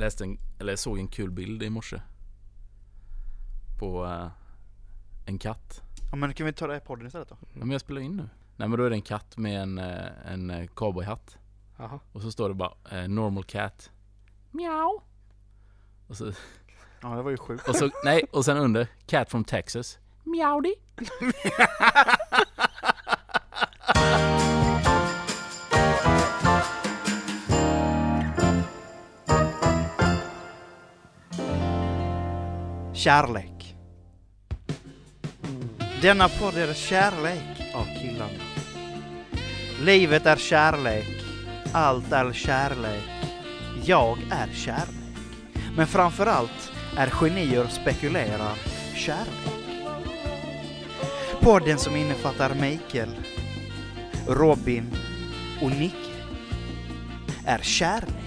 läste en, eller såg en kul bild i morse. På eh, en katt. Ja men kan vi ta det i podden istället då? Ja, men jag spelar in nu. Nej men då är det en katt med en, eh, en eh, cowboyhatt. Jaha. Och så står det bara eh, normal cat. Miau. Och så, Ja det var ju sjukt. och så, nej, och sen under cat from Texas. Miaudi. Kärlek. Denna podd är kärlek av killarna. Livet är kärlek. Allt är kärlek. Jag är kärlek. Men framförallt är genier spekulerar kärlek. Podden som innefattar Mikael, Robin och Nicke är kärlek.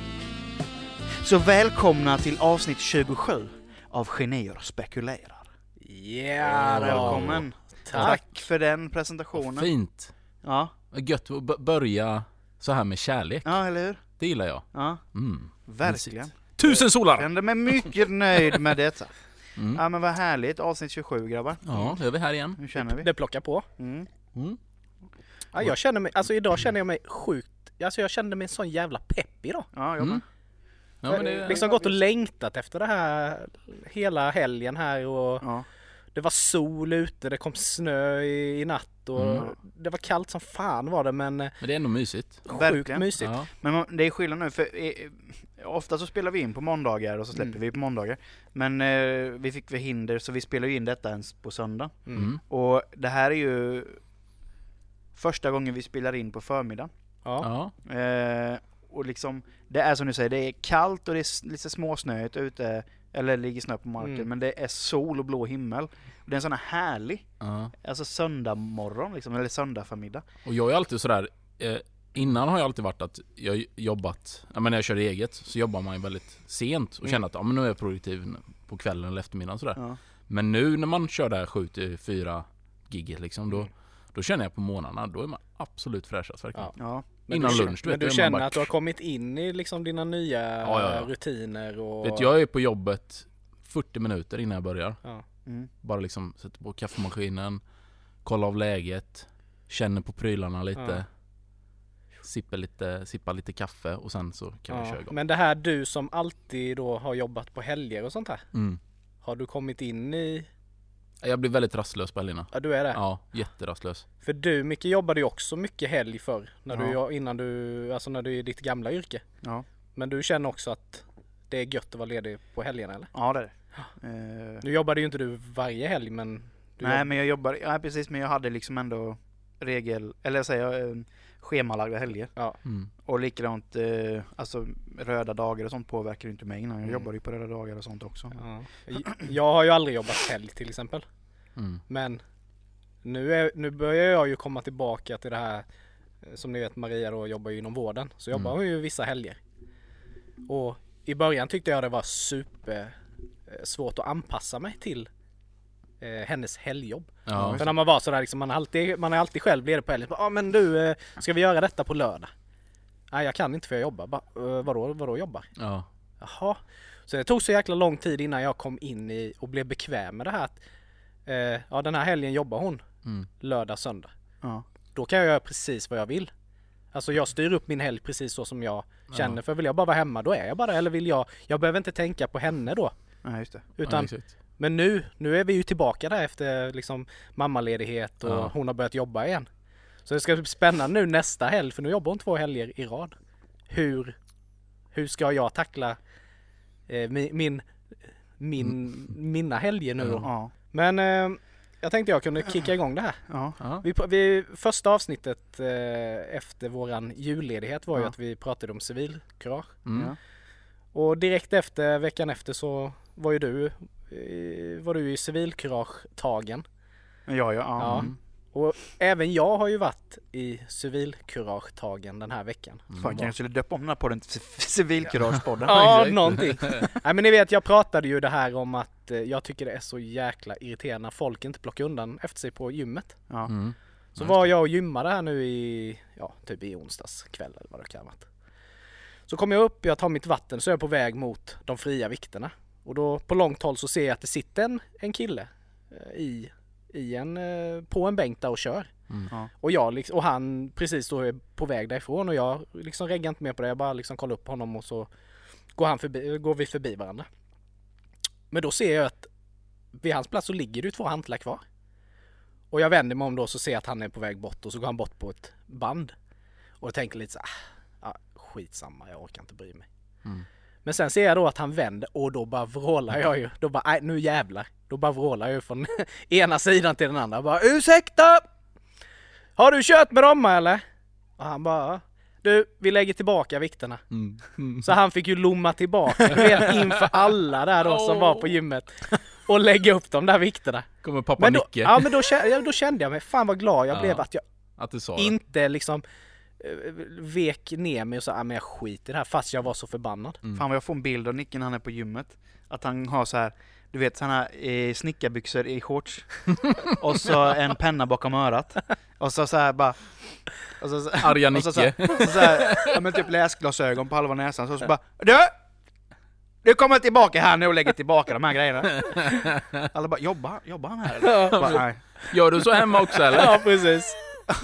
Så välkomna till avsnitt 27 av Genier spekulerar. Ja, då. Välkommen! Tack. Tack för den presentationen. Fint. Ja, Vad Gött att börja så här med kärlek. ja eller hur? Det gillar jag. Ja, Mm. verkligen. Tusen solar! Kände mig mycket nöjd med detta. Mm. Ja men vad härligt, avsnitt 27 grabbar. Ja, då är vi här igen. Hur känner vi? Det plockar på. Mm. Mm. Ja, jag känner mig, alltså idag känner jag mig sjukt, alltså jag kände mig sån jävla pepp idag. Ja, jag Mm. Ja, men det, liksom gått och längtat efter det här hela helgen här och Ja. det var sol ute, det kom snö i, i natt och Mm. det var kallt som fan var det men eh, men det är ändå mysigt. sjukt mysigt. Ja. Men det är skillnad nu för eh, ofta så spelar vi in på måndagar och så släpper Mm. vi på måndagar. Men eh, vi fick förhinder så vi spelar ju in detta ens på söndag. Mm. Och det här är ju första gången vi spelar in på förmiddagen. Ja. Ja. Eh, och liksom, det är som du säger, det är kallt och det är lite småsnöigt ute, eller ligger snö på marken, Mm. men det är sol och blå himmel. Och det är en sån här härlig, ja. alltså söndag morgon liksom, eller söndag förmiddag. Och jag är alltid sådär, eh, innan har jag alltid varit att jag jobbat, ja men när jag kör eget så jobbar man ju väldigt sent och Mm. känner att ja men nu är jag produktiv på kvällen eller eftermiddagen sådär. Ja. Men nu när man kör det här 7 till 4 gigget liksom, då, Mm. då känner jag på morgnarna, då är man absolut fräschast verkligen. Ja. Men Innan du, känner- lunch, du Men vet, du känner bara- att du har kommit in i liksom dina nya Ja, ja, ja. rutiner och... Vet, jag är på jobbet 40 minuter innan jag börjar. Ja. Mm. Bara liksom sätter på kaffemaskinen, kollar av läget, känner på prylarna lite. Sippar lite, sippar lite kaffe och sen så kan vi köra igång. Men det här du som alltid då har jobbat på helger och sånt här. Mm. Har du kommit in i... Jag blir väldigt rastlös på helgerna. Ja du är det? Ja, jätterastlös. För du Micke jobbade ju också mycket helg förr. När du, Ja. innan du, alltså när du är i ditt gamla yrke. Ja. Men du känner också att det är gött att vara ledig på helgerna eller? ja, det är det. Eh, Nu jobbade ju inte du varje helg men... Nej jobb- men jag jobbar, ja precis men jag hade liksom ändå regel, eller jag säger eh, schemalagda helger. Ja. Mm. Och likadant, eh, alltså röda dagar och sånt påverkar inte mig innan. Jag Mm. jobbade ju på röda dagar och sånt också. ja. Jag har ju aldrig jobbat helg till exempel. Mm. Men nu, är, nu börjar jag ju komma tillbaka till det här eh, Som ni vet Maria då jobbar ju inom vården Så jobbar Mm. hon ju vissa helger Och i början tyckte jag det var super eh, svårt att anpassa mig till eh, hennes helgjobb. Ja. För när man var sådär liksom, man, har alltid, man är alltid själv ledig på helgen. Ja ah, men du, eh, ska vi göra detta på lördag? Nej jag kan inte för jag jobbar. Bara, eh, vadå, vadå jobbar? ja. Jaha. Så det tog så jäkla lång tid innan jag kom in i och blev bekväm med det här att eh, Ja den här helgen jobbar hon Mm. lördag, söndag. Ja. Då kan jag göra precis vad jag vill. Alltså jag styr upp min helg precis så som jag känner. Ja. För vill jag bara vara hemma då är jag bara. Eller vill jag, jag behöver inte tänka på henne då. Nej just det. Utan, ja. Men nu, nu är vi ju tillbaka där efter liksom mammaledighet och Ja. hon har börjat jobba igen. Så det ska bli spännande nu nästa helg för nu jobbar hon två helger i rad. Hur, hur ska jag tackla eh, min, min, min, mina helger nu då? Ja. Men eh, jag tänkte jag kunde kicka igång det här. Ja. Vi, vi, första avsnittet eh, efter våran julledighet var ju att vi pratade om civilkurage. Mm. Ja. Och direkt efter, veckan efter så var ju du, var du i civilkurage-tagen. Ja, ja, ja. Mm. Och även jag har ju varit i civilkurage-tagen den här veckan. Fan, kanske jag skulle döpa om den här podden till Civilkuragepodden. Ja, någonting. Nej men ni vet, jag pratade ju det här om att eh, jag tycker det är så jäkla irriterande när folk inte plockar undan efter sig på gymmet. Ja. Mm. Så Ja, var jag och gymmade här nu i, ja, typ i onsdags kväll eller vad det kan ha varit. Så kommer jag upp, jag tar mitt vatten, så är jag på väg mot de fria vikterna. Och då på långt håll så ser jag att det sitter en, en kille eh, i, i en, eh, på en bänk där och kör. Mm. Ja. Och, jag, och han precis då är på väg därifrån och jag liksom reggar inte mer på det. Jag bara liksom kollar upp honom och så går, han förbi, går vi förbi varandra. Men då ser jag att vid hans plats så ligger det två hantlar kvar. Och jag vänder mig om då så ser jag att han är på väg bort och så går han bort på ett band. Och jag tänker lite så här, ah, skitsamma, jag orkar inte bry mig. Mm. Men sen ser jag då att han vänder och då bara vrålar jag ju. Då bara, nej nu jävlar. Då bara vrålar jag ju från ena sidan till den andra. Bara, ursäkta! Har du kört med dem eller? Och han bara, du vi lägger tillbaka vikterna. Mm. Mm. Så han fick ju lomma tillbaka redan inför alla där då som var på gymmet. Och lägga upp de där vikterna. Kommer pappa Men då, Nicke ja, men då, då kände jag mig, fan vad glad jag Ja. blev att jag att sa det. inte liksom vek ner mig och sa, ah, men jag skiter i det här fast jag var så förbannad. Mm. Fan vad jag får en bild av Nicken när han är på gymmet. Att han har så här, du vet såna här eh, snickarbyxor i shorts. och så en penna bakom örat. Och så så här bara... Och så, så, Arga och så, så, Nicke. och så, så här, ja, men typ läsglasögon på halva näsan. Så, så bara Du! Du kommer tillbaka här nu och lägger tillbaka de här grejerna. Alla bara, jobbar, jobbar han här eller? Bara, nej. Gör du så hemma också eller? Ja precis.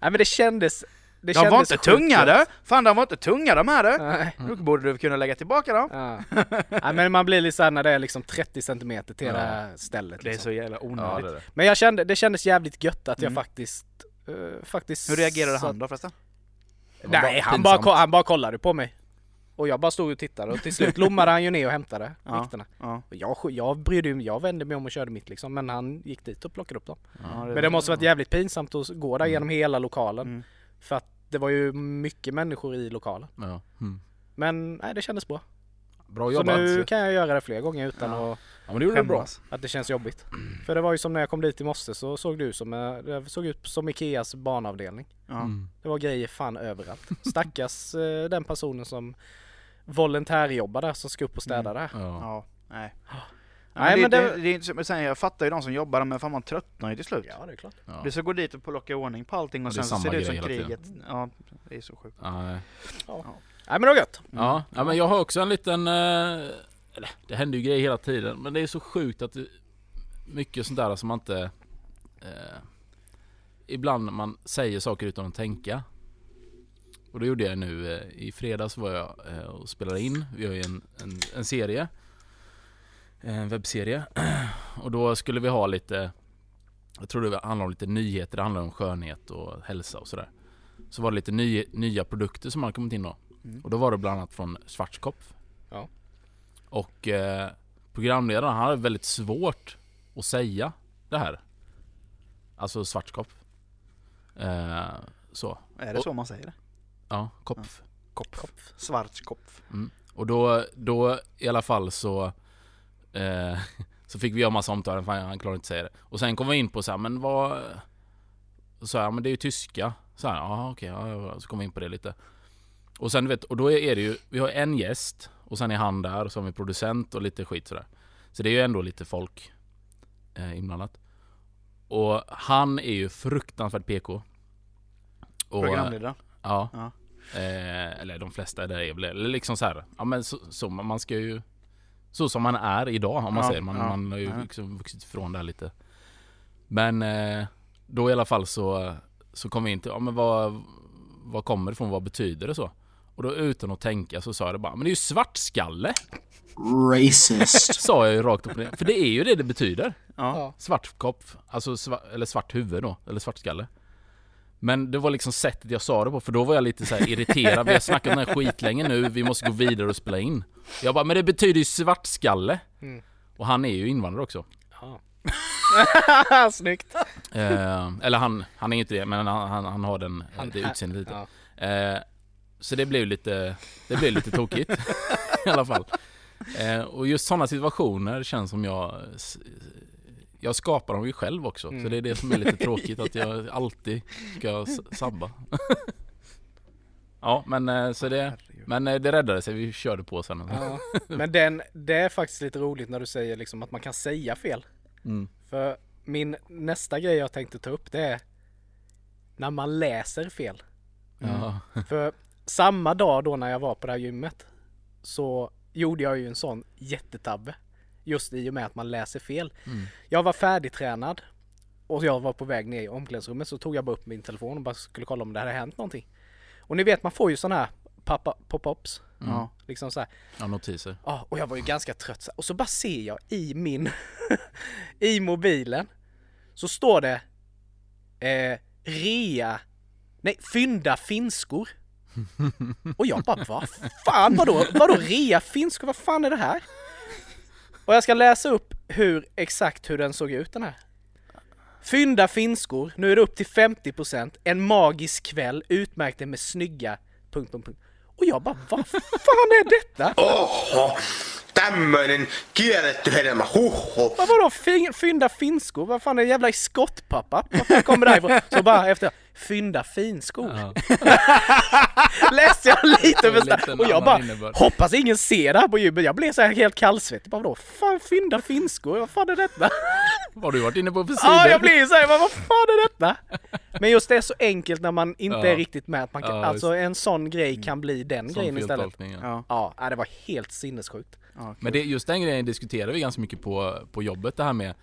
Nej men det kändes... Det De var kändes inte tunga du! Fan de var inte tunga de här du! Nej. Nu borde du kunna lägga tillbaka dem. Ja. Nej men man blir lite såhär när det är liksom 30 centimeter till det Ja. här stället. Det är Liksom. så jävla Ja, onödigt. det är det. Men jag kände, det kändes jävligt gött att jag Mm. faktiskt... eh, faktiskt Hur reagerade han då förresten? Det Nej, bara han bara, han bara kollade på mig. Och jag bara stod och tittade och till slut lommade han ju ner och hämtade Ja. vikterna. Ja. Och jag, jag brydde mig, jag vände mig om och körde mitt liksom. Men han gick dit och plockade upp dem. Ja, Men det måste varit jävligt pinsamt att gå där genom hela lokalen. Mm. För att det var ju mycket människor i lokalen. Ja. Mm. Men nej, det kändes bra. Bra Så jobbat. nu kan jag göra det fler gånger utan Ja. att, Ja men det gjorde du bra. Att det känns jobbigt. För det var ju som när jag kom dit i morse så såg du som, eh, det såg ut som Ikeas barnavdelning. Ja. Mm. Det var grejer fan överallt. Stackars eh, den personen som volontärjobbar där som ska upp och städa där. Ja. Ja, nej. Nej, Nej, men det, det- det, det är inte så, men sen, jag fattar ju de som jobbar men fan man tröttnar ju till slut. Ja, det är klart. Ja. Det ska gå dit och plocka ordning på allting och Ja, sen så ser det ut som kriget. Ja, det är så sjukt. Ja, nej. Nej men det var gött. Ja, ja, men jag har också en liten... eh, Eller, det händer ju grejer hela tiden. Men det är så sjukt att det, mycket sånt där som man inte... Eh, ibland man säger saker utan att tänka. Och det gjorde jag nu. Eh, I fredags var jag eh, och spelade in. Vi har ju en, en, en serie. En webbserie. Och då skulle vi ha lite... Jag tror det handlar om lite nyheter. Det handlar om skönhet och hälsa och sådär. Så var det lite ny, nya produkter som hade kommit in då. Mm. Och då var det bland annat från Schwarzkopf. Ja. Och eh, programledaren han hade väldigt svårt att säga det här. Alltså Schwarzkopf. Eh, så. Är det Och- så man säger det? Ja, Kopf. Kopf. Schwarzkopf. Och då, då i alla fall så eh, Så fick vi göra massa omtal, fan han klarade inte säga det. Och sen kom vi in på så här, men vad Så här, men det är ju tyska. Så här, ja okej, ja, så kom vi in på det lite. Och sen du vet, och då är det ju, vi har en gäst och sen är han där har vi producent och lite skit sådär. Så det är ju ändå lite folk eh, inblandat. Och han är ju fruktansvärt PK. Och, Programledare. Ja. Ja. Eh, eller de flesta är det är väl eller liksom så här. Ja men så, så man ska ju Så som man är idag om man Ja, säger. Man, ja, man har ju liksom vuxit ifrån det här lite. Men eh, då i alla fall så Så kom vi in till, ja men vad Vad kommer det ifrån? Vad betyder det så? Och då utan att tänka så sa jag det bara, men det är ju svartskalle! Racist. Sa jag ju rakt upp och ner. För det är ju det det betyder. Ja. Svartkopf, alltså sva, eller svart huvud då, eller svartskalle. Men det var liksom sättet jag sa det på, för då var jag lite så här irriterad. Vi har snackat om den här skitlänge nu, vi måste gå vidare och spela in. Jag bara, men det betyder ju svartskalle. Mm. Och han är ju invandrare också. Ja. Snyggt. Eh, eller han, han är inte det, men han, han, han har den, Han- det utseendet lite. Ja. Eh, så det blev lite, det blev lite tokigt i alla fall. Eh, och just sådana situationer känns som jag jag skapar dem ju själv också, så Mm. det är det som är lite tråkigt att jag alltid ska sabba. ja, men eh, så det, men eh, det räddade sig, vi körde på sen. Ja. Men den, det är faktiskt lite roligt när du säger liksom att man kan säga fel. Mm. För min nästa grej jag tänkte ta upp det är när man läser fel. Ja. För samma dag då när jag var på det här gymmet så gjorde jag ju en sån jättetabbe. Just i och med att man läser fel. Mm. Jag var färdigtränad och jag var på väg ner i omklädningsrummet så tog jag bara upp min telefon och bara skulle kolla om det hade hänt någonting. Och ni vet man får ju sådana här pop- pop-ups. Mm. Ja. Liksom så här. Ja, notiser. Ja, och jag var ju ganska trött och så bara ser jag i min i mobilen så står det eh, rea nej fynda finskor och jag bara vad fan vadå vadå rea finskor vad fan är det här? Och jag ska läsa upp hur exakt hur den såg ut den här. Fynda finskor, nu är det upp till 50% En magisk kväll, utmärkte med snygga... Punkt, punkt, punkt. Och jag bara, vad fan är detta? Oho, tämmöinen kielletty hedelmä. Vad vadå fynda finskor? Vad fan är det jävla skottpappa? Fan kommer det här ifrån? Så bara efter, fynda finskor. Ja. Läste jag lite Det är för lite snabbt en och jag bara innebörd. hoppas ingen ser det här på gymmet. Jag blev så här helt kallsvettig. Bara vadå? Fan fynda finskor? Vad fan är detta? Vad har du varit inne på för sidor? Ja, jag blir så här, vad fan är detta? Men just det är så enkelt när man inte Ja. är riktigt med. Att man kan, Ja, alltså en sån grej kan bli den Sån grejen istället. ja. Ja. Det var helt sinnessjukt. Ja, kul. Men det, just den grejen diskuterar vi ganska mycket på, på jobbet det här med,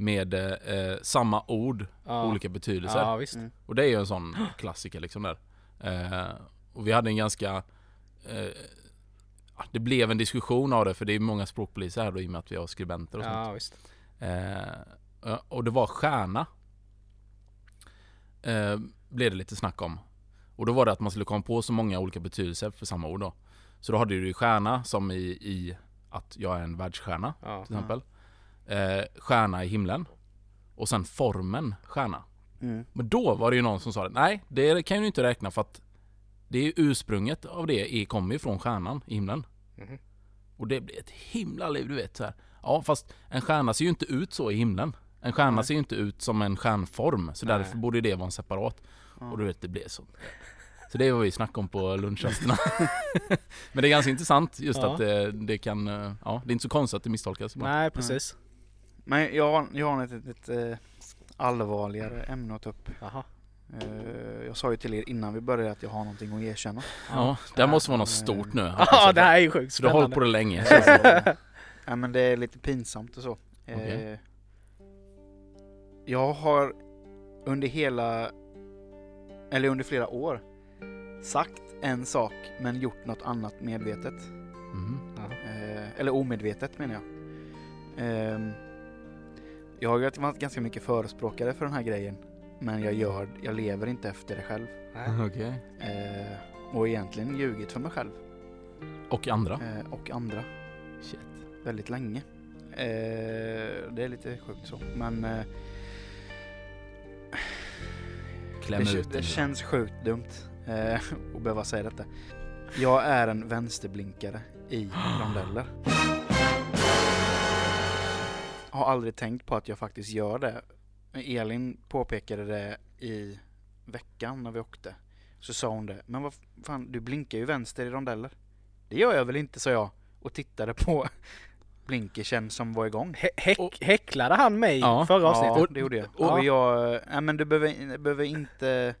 med eh, samma ord, Ja. olika betydelser. Ja, visst. Och det är ju en sån klassiker liksom där. Eh, och vi hade en ganska eh, ja, Det blev en diskussion av det för det är många språkpoliser här då i och med att vi har skribenter och sånt. Ja, visst. Eh, och det var stjärna. Eh, blev det lite snack om. Och då var det att man skulle komma på så många olika betydelser för samma ord då. Så då hade du ju stjärna som i, i att jag är en världsstjärna Ja. till exempel. Eh, stjärna i himlen. Och sen formen stjärna. Mm. Men då var det ju någon som sa att nej, det kan ju inte räkna för att det är ursprunget av det är, kommer ju från stjärnan i himlen. Mhm. Och det blir ett himla liv, du vet så här. Ja, fast en stjärna ser ju inte ut så i himlen. En stjärna Nej. ser ju inte ut som en stjärnform, så Nej. därför borde det vara en separat. Ja. Och du vet, det blev så. Så det vad vi snackade om på lunchrasterna. Men det är ganska intressant just Ja. att det, det kan, eh, ja, det är inte så konstigt att det misstolkas. bara. Nej, precis. Men jag har, jag har ett, ett, ett eh, allvarligare ämne att ta upp. Jaha. Eh, Jag sa ju till er innan vi började att jag har någonting att erkänna. Ja, det här måste vara något stort nu. Ja, det här är ju sjukt Så du har hållit spännande. på det länge. Ja men det är lite pinsamt och så. Eh, Okej. Jag har under hela, eller under flera år, sagt en sak men gjort något annat medvetet. Mhm. Eh, eller omedvetet menar jag. Ehm, jag har ju varit ganska mycket förespråkare för den här grejen. Men jag gör, jag lever inte efter det själv. Okej. Eh, och egentligen ljugit för mig själv Och andra? eh, och andra Shit. väldigt länge. Eh, det är lite sjukt så. Men eh, Klämmer det, ut det känns sjukt dumt eh, att behöva säga detta. Jag är en vänsterblinkare i rondeller. Har aldrig tänkt på att jag faktiskt gör det. Elin påpekade det i veckan när vi åkte. Så sa hon det. Men vad fan, du blinkar ju vänster i rondeller. Det gör jag väl inte, sa jag. Och tittade på blinkersen som var igång. Hä- häck, häcklade han mig Ja. förra Ja, avsnittet? det gjorde jag. Ja. Och jag, nej men du behöver, behöver inte,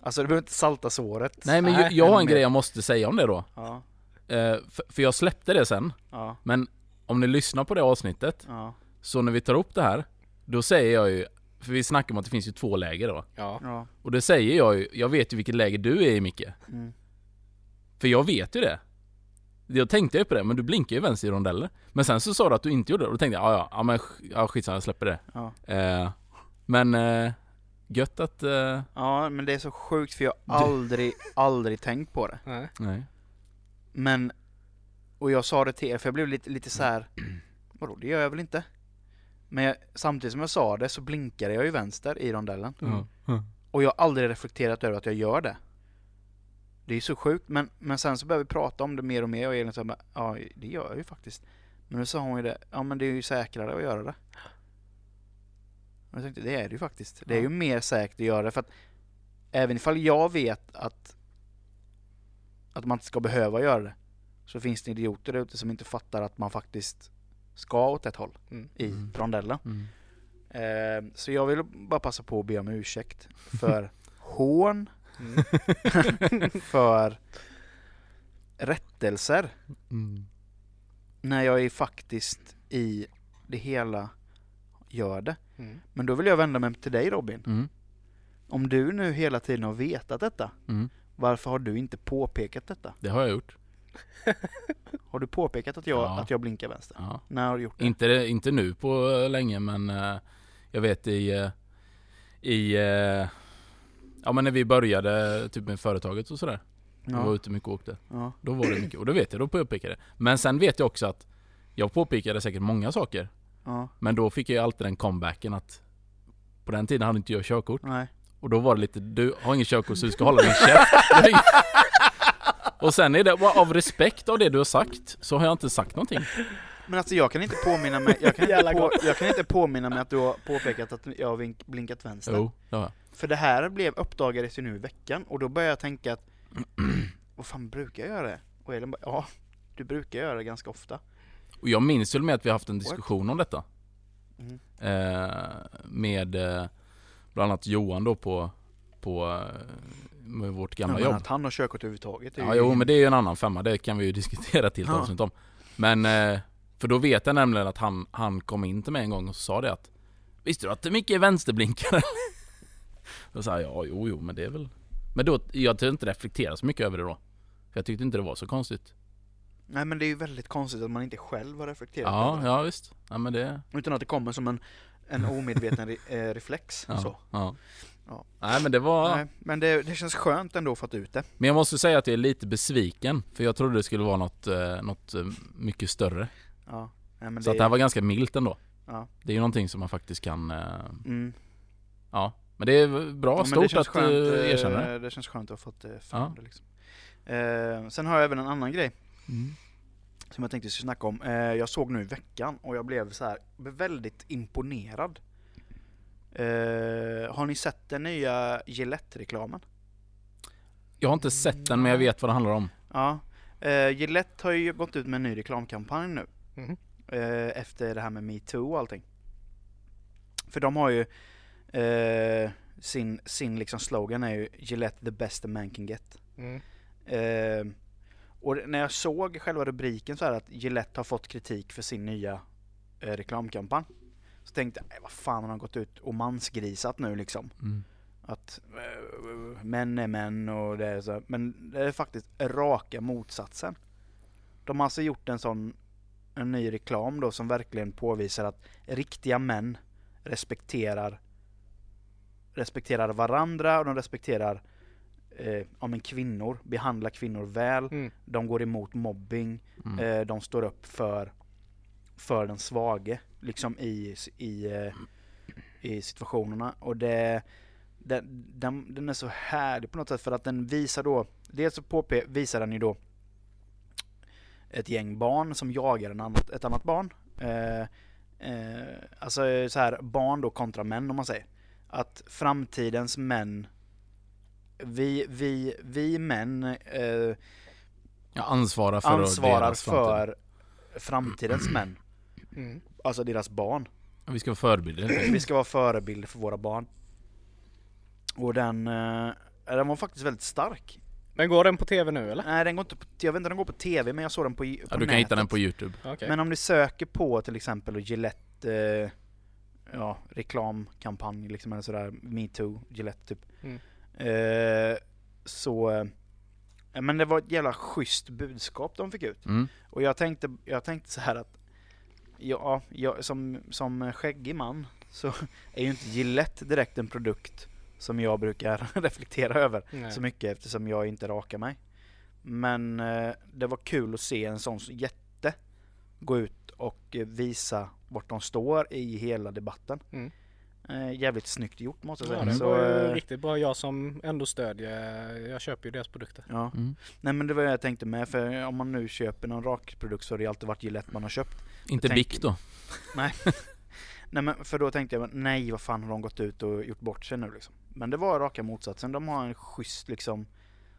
alltså du behöver inte salta såret. Nej men jag, jag har en grej jag måste säga om det då. Ja, Eh, för, för jag släppte det sen. ja, Men om ni lyssnar på det avsnittet, ja, så när vi tar upp det här, då säger jag ju, för vi snackar om att det finns ju två läger då. Ja. ja. Och det säger jag ju, jag vet ju vilket läge du är i Micke. Mm. För jag vet ju det. Jag tänkte ju på det, men du blinkar ju vänster i rondeller. Men sen så sa du att du inte gjorde det, och då tänkte jag, ja ja, ja men ja, skitsamma, jag släpper det. Ja. Eh, men eh, gött att, eh, ja, men det är så sjukt för jag har aldrig, aldrig tänkt på det. Nej. nej. Men, och jag sa det till er för jag blev lite, lite så här. vadå det gör jag väl inte? Men jag, samtidigt som jag sa det så blinkade jag ju vänster i rondellen. Ja. Ja. Och jag har aldrig reflekterat över att jag gör det. Det är ju så sjukt, men, men sen så började vi prata om det mer och mer och Elin sa "Men, ja det gör jag ju faktiskt. Men nu sa hon ju det, ja men det är ju säkrare att göra det. Och jag tänkte, det är det ju faktiskt. Det är ju mer säkert att göra det för att även ifall jag vet att att man inte ska behöva göra det så finns det idioter där ute som inte fattar att man faktiskt ska åt ett håll Mm. i Mm. rondellen. Mm. Eh, så jag vill bara passa på att be om ursäkt för hån för rättelser Mm. när jag är faktiskt i det hela gör det. Mm. Men då vill jag vända mig till dig Robin. Mm. Om du nu hela tiden har vetat detta, Mm. varför har du inte påpekat detta? Det har jag gjort. Har du påpekat att jag, Ja. att jag blinkar vänster? Ja. När har du gjort det? Inte, inte nu på eh, länge men eh, jag vet i, eh, i Ja men när vi började typ med företaget och sådär. Vi var Ja. ute mycket och åkte. Ja. Då var det mycket och då vet jag, då påpekade jag det. Men sen vet jag också att jag påpekade säkert många saker. Ja. Men då fick jag alltid den comebacken att på den tiden hade inte jag körkort. Nej. Och då var det lite, du har ingen körkort så du ska hålla din käft. Och sen är det, av respekt av det du har sagt, så har jag inte sagt någonting. Men alltså jag kan inte påminna mig, jag kan inte, på, jag kan inte påminna mig att du har påpekat att jag har vink, blinkat vänster. Jo, det har jag. För det här blev uppdagades ju nu i veckan och då började jag tänka att vad fan brukar jag göra det? Och Elin bara, ja, du brukar göra det ganska ofta. Och jag minns väl med att vi har haft en diskussion om detta. Mm. Eh, med eh, bland annat Johan då på, på eh, med vårt Ja, gamla men jobb. att han har körkort överhuvudtaget Ja, ju jo men det är ju en annan femma, det kan vi ju diskutera till Ja. avsnitt om. Men, eh, för då vet jag nämligen att han, han kom in till mig en gång och sa det att Visste du att Micke är vänsterblinkare? Då sa jag ja, jo, jo, men det är väl Men då, jag tror inte reflektera så mycket över det då. För jag tyckte inte det var så konstigt. Nej men det är ju väldigt konstigt att man inte själv har reflekterat Ja, över det. ja visst. Ja men det, Utan att det kommer som en, en omedveten re, eh, reflex. ja. Så. ja. Ja. Nej men det var Nej, men det, det känns skönt ändå att få ut det. Men jag måste säga att jag är lite besviken. För jag trodde det skulle vara något, eh, något eh, mycket större. Ja. Nej, men Så att det här var ganska milt ändå. Ja. Det är ju någonting som man faktiskt kan, eh, Mm. ja. Men det är bra, Ja, det stort att skönt, erkänna det. Det känns skönt att ha fått det fram Ja. det liksom. eh, Sen har jag även en annan grej Mm. som jag tänkte snacka om. Eh, jag såg nu i veckan och jag blev så här väldigt imponerad. Eh, har ni sett den nya Gillette-reklamen? Jag har inte sett den men jag vet vad det handlar om. Ja. Eh, Gillette har ju gått ut med en ny reklamkampanj nu. Mhm. Eh, efter det här med metoo och allting. För de har ju eh, sin, sin liksom slogan är ju Gillette the best a man can get. Mm. Eh, och när jag såg själva rubriken så här att Gillette har fått kritik för sin nya reklamkampanj. Så tänkte jag, "Nej, vad fan har de gått ut och mansgrisat nu liksom? Mm. Att eh, män är män och det är så. Men det är faktiskt raka motsatsen. De har alltså gjort en sån en ny reklam då som verkligen påvisar att riktiga män respekterar respekterar varandra och de respekterar eh, ja, men kvinnor, behandlar kvinnor väl, Mm. de går emot mobbing, Mm. eh, de står upp för, för den svage liksom i, i, eh, i situationerna och det den, den, den är så härlig på något sätt för att den visar då Dels så påpe, visar den ju då ett gäng barn som jagar en annat, ett annat barn. Eh, eh, alltså så här barn då kontra män om man säger. Att framtidens män vi, vi, vi män eh, Jag ansvarar för ansvarar för framtidens män. Mm. Alltså deras barn. Vi ska vara förebilder. Vi ska vara förebilder för våra barn. Och den, eh, den var faktiskt väldigt stark. Men går den på tv nu eller? Nej den går inte på, jag vet inte om den går på tv men jag såg den på, på Ja, du kan hitta den på youtube. Okej. Men om du söker på till exempel Gillette eh, ja, reklamkampanj liksom eller sådär, metoo, Gillette typ. Mm. Eh, så, eh, men det var ett jävla schysst budskap de fick ut. Mm. Och jag tänkte, jag tänkte så här att ja, jag, som, som skäggig man så är ju inte Gillette direkt en produkt som jag brukar reflektera över Nej. så mycket eftersom jag inte rakar mig. Men eh, det var kul att se en sån jätte gå ut och eh, visa vart de står i hela debatten. Mm. Eh, jävligt snyggt gjort måste jag Ja, säga. det så, var eh, riktigt bra. Jag som ändå stödjer, jag köper ju deras produkter. ja. Mm. Nej men det var det jag tänkte med, för om man nu köper någon rakprodukt så har det alltid varit Gillette man har köpt. Inte tänk- Bic då. Nej men för då tänkte jag, nej vad fan har de gått ut och gjort bort sig nu liksom. Men det var raka motsatsen, de har en schysst liksom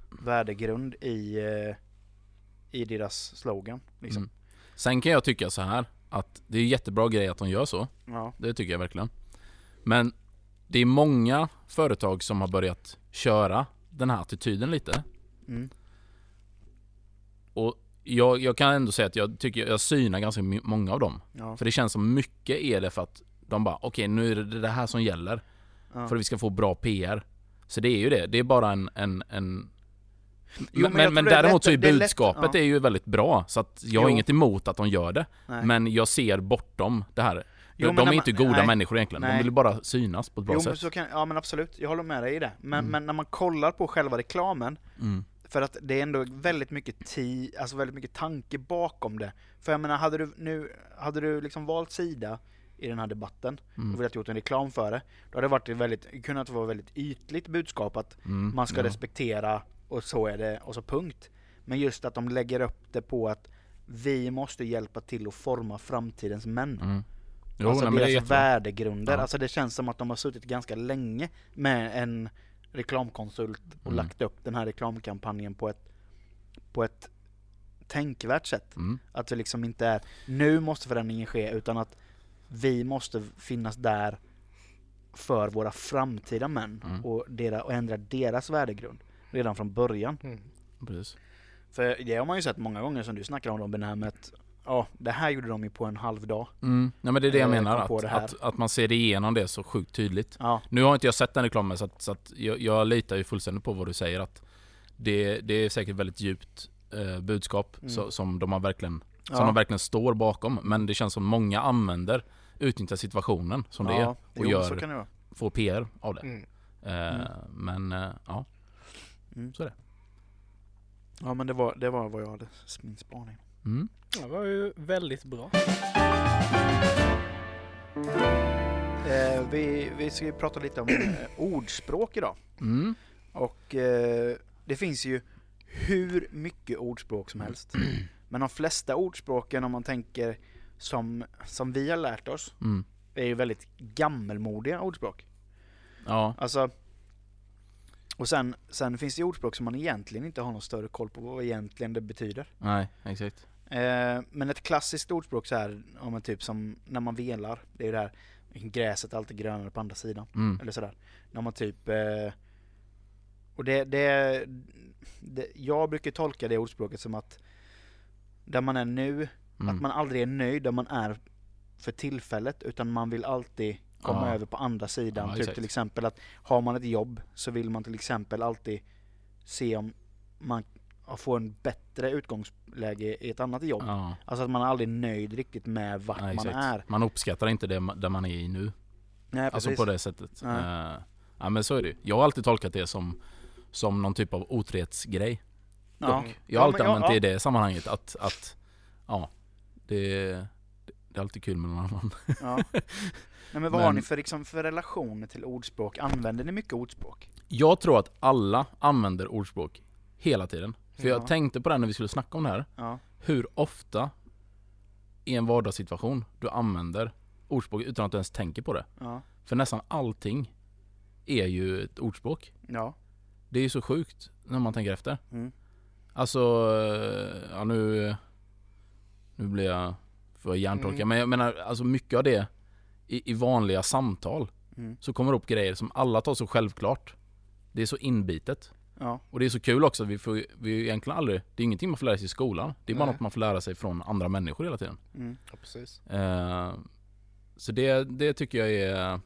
värdegrund i, eh, i deras slogan. Liksom. Mm. Sen kan jag tycka så här att det är jättebra grej att de gör så. Ja. Det tycker jag verkligen. Men det är många företag som har börjat köra den här attityden lite. Mm. Och jag, jag kan ändå säga att jag tycker jag synar ganska många av dem. Ja. För det känns som mycket är det för att de bara okej nu är det det här som gäller. Ja. För att vi ska få bra PR. Så det är ju det. Det är bara en... en, en Jo, men, men men, är däremot så är lätt- det är lätt- budskapet ja. är ju väldigt bra. Så att jag har Jo. inget emot att de gör det. Nej. Men jag ser bortom det här. Jo, de är man- inte goda nej. människor egentligen. Nej. De vill bara synas på ett bra sätt. så kan, ja men absolut, jag håller med dig i det. Men, Mm. men när man kollar på själva reklamen, Mm. För att det är ändå väldigt mycket tid, alltså väldigt mycket tanke bakom det. För jag menar, hade du nu, hade du liksom valt sida i den här debatten Mm. och velat gjort en reklam för det, då hade det varit ett väldigt, kunnat vara väldigt ytligt budskap att Mm. man ska ja. respektera och så är det, och så punkt. Men just att de lägger upp det på att vi måste hjälpa till att forma framtidens män. Mm. Jo, alltså nej, men det är deras värdegrunder. Ja. Alltså det känns som att de har suttit ganska länge med en reklamkonsult och Mm. lagt upp den här reklamkampanjen på ett, på ett tänkvärt sätt. Mm. Att det liksom inte är nu måste förändringen ske utan att vi måste finnas där för våra framtida män Mm. och, dera, och ändra deras värdegrund redan från början. Mm. Precis. För det har man ju sett många gånger som du snackar om Robin, det här med att ja, det här gjorde de ju på en halv dag. Mm. Nej men det är det jag Eh, menar, att, att, att man ser igenom det så sjukt tydligt. Ja, Nu har inte jag sett den reklamen så att, så att jag, jag litar ju fullständigt på vad du säger att det, det är säkert väldigt djupt eh, budskap Mm. så, som de har verkligen som Ja. de verkligen står bakom. Men det känns som många använder utnyttjar situationen som det är och jo, gör, det får PR av det. Mm. Eh, Mm. Men eh, ja, Mm. så är det. Ja men det var, det var vad jag hade, min spaning. Det var ju väldigt bra. Eh, vi, vi ska ju prata lite om eh, ordspråk idag. Mm. Och eh, det finns ju hur mycket ordspråk som helst. Men de flesta ordspråken om man tänker som, som vi har lärt oss Mm. är ju väldigt gammelmodiga ordspråk. Ja, Alltså och sen, sen finns det ordspråk som man egentligen inte har någon större koll på vad egentligen det betyder. nej exakt. Eh, men ett klassiskt ordspråk så här, om man typ som när man velar, det är ju det här gräset är alltid grönare på andra sidan. Mm. Eller sådär. När man typ... Eh, och det, det, det... Jag brukar tolka det ordspråket som att där man är nu, Mm. att man aldrig är nöjd där man är för tillfället utan man vill alltid komma Ja. över på andra sidan. Ja, typ exakt. till exempel att har man ett jobb så vill man till exempel alltid se om man får en bättre utgångsläge i ett annat jobb. Ja, Alltså att man är aldrig nöjd riktigt med vart nej, man exakt. är. Man uppskattar inte det där man är i nu. Nej, Alltså precis. på det sättet. Nej. Eh, ja men så är det. Jag har alltid tolkat det som, som någon typ av otrohetsgrej. Ja. dock. Jag har Ja, alltid men använt det i det sammanhanget att, att ja, det, det är alltid kul med någon annan. Ja. Nej, men vad har Men- ni för, liksom, för relationer till ordspråk? Använder ni mycket ordspråk? Jag tror att alla använder ordspråk hela tiden. För Ja. jag tänkte på det när vi skulle snacka om det här. Ja. Hur ofta i en vardagssituation du använder ordspråk utan att du ens tänker på det. Ja. För nästan allting är ju ett ordspråk. Ja. Det är ju så sjukt när man tänker efter. Mm. Alltså, eh, ja nu, nu blir jag för hjärntorkad. Mm. Men jag menar, alltså mycket av det i, i vanliga samtal Mm. så kommer det upp grejer som alla tar så självklart. Det är så inbitet. Ja. Och det är så kul också, vi får vi egentligen aldrig, det är ingenting man får lära sig i skolan. Det är bara Nej. något man får lära sig från andra människor hela tiden. Mm. Ja, precis. Eh, så det, det tycker jag är,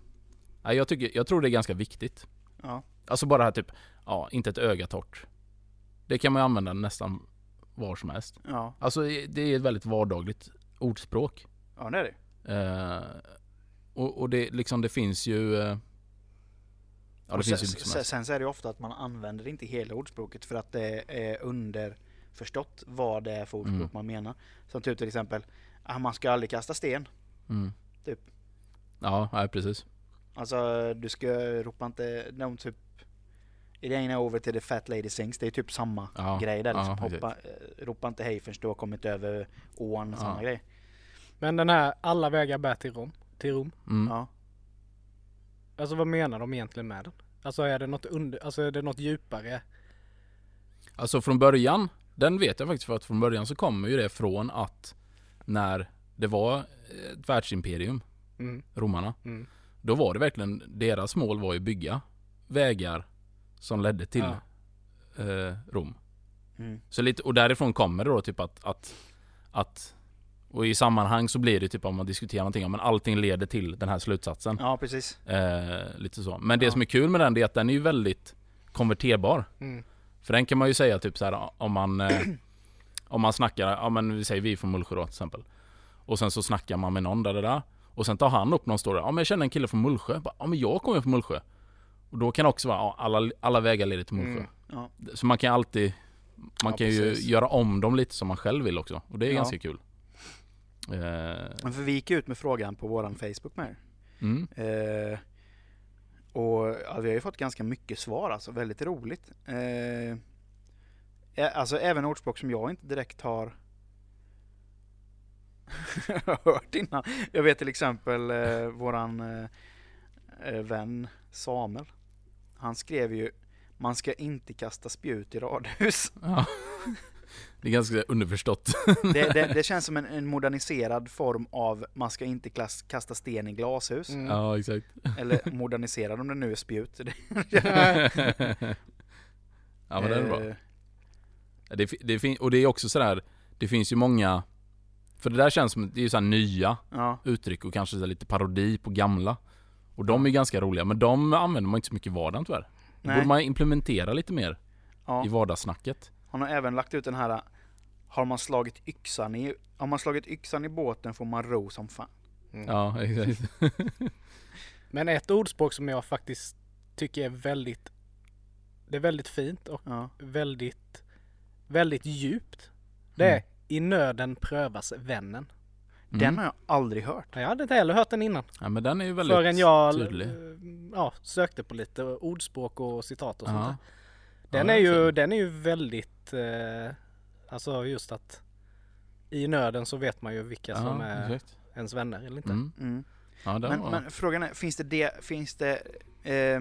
nej, jag, tycker, jag tror det är ganska viktigt. Ja. Alltså bara det här typ, ja, inte ett öga torrt. Det kan man ju använda nästan var som helst. Ja. Alltså det är ett väldigt vardagligt ordspråk. Ja, det är det. Eh, och, och det, liksom, det finns ju... ja, det Och finns sen, ju mycket sen, sen så är det ofta att man använder inte hela ordspråket för att det är underförstått vad det är för ordspråk Mm. man menar. Som typ till exempel, ah, man ska aldrig kasta sten. Mm. typ. Ja, nej, precis. Alltså du ska ropa inte, de typ It ain't over till the fat lady sings. Det är typ samma Ja, grej där liksom. ja, Hoppa, eh, ropa inte hej förrän du har kommit över ån, Ja. samma grej. Men den här alla vägar bär till Rom. Till Rom. Mm. Ja. Alltså vad menar de egentligen med den? Alltså är det något under, alltså är det något djupare? Alltså från början, den vet jag faktiskt för att från början så kommer ju det från att när det var ett världsimperium, Mm, romarna, mm. då var det verkligen, deras mål var ju bygga vägar som ledde till Ja. eh, Rom. Mm. Så lite, och därifrån kommer det då typ att, att, att och i sammanhang så blir det typ om man diskuterar någonting, men allting leder till den här slutsatsen. Ja, precis. Eh, lite så. Men det Ja. som är kul med den det är att den är ju väldigt konverterbar. Mm. För den kan man ju säga typ så här om man eh, Om man snackar, ja men vi säger vi från Mullsjö då till exempel Och sen så snackar man med någon där, där, där Och sen tar han upp någon story, ja men jag känner en kille från Mullsjö Ja men jag kommer från Mullsjö Och då kan det också vara, ja, alla, alla vägar leder till Mullsjö Mm. Ja. Så man kan alltid Man Ja, kan ju precis. göra om dem lite som man själv vill också Och det är ganska kul Men för vi gick ut med frågan på våran Facebook med. mm, Eh, och ja, vi har ju fått ganska mycket svar alltså, väldigt roligt. Eh, ä- alltså även ordspråk som jag inte direkt har hört innan. Jag vet till exempel eh, våran eh, eh, vän Samuel. Han skrev ju man ska inte kasta spjut i radhus. ja. Det är ganska underförstått Det, det, det känns som en, en moderniserad form av man ska inte klass, kasta sten i glashus. Mm. Ja exakt Eller moderniserad om det nu är spjut. Ja men det är bra Eh, Det, det, och det är också sådär, det finns ju många För det där känns som, det är ju såhär nya Ja, uttryck och kanske lite parodi på gamla Och de är ganska roliga, men de använder man inte så mycket i vardagen tyvärr Nej. borde man implementera lite mer ja. i vardagssnacket Han har även lagt ut den här Har man slagit yxan i, har man slagit yxan i båten får man ro som fan. Ja, exakt Men ett ordspråk som jag faktiskt tycker är väldigt Det är väldigt fint och Ja. väldigt Väldigt djupt. Det är I nöden prövas vännen. Den mm. har jag aldrig hört. Jag hade inte heller hört den innan. Ja men den är ju väldigt Förrän jag tydlig eh, ja, sökte på lite ordspråk och citat och sånt Ja. där. Den, Ja, är ju, den är ju väldigt eh, Alltså just att I nöden så vet man ju vilka som Ja, är exakt ens vänner eller inte. mm. Mm. Ja Men, var men frågan är, finns det, de, finns det eh,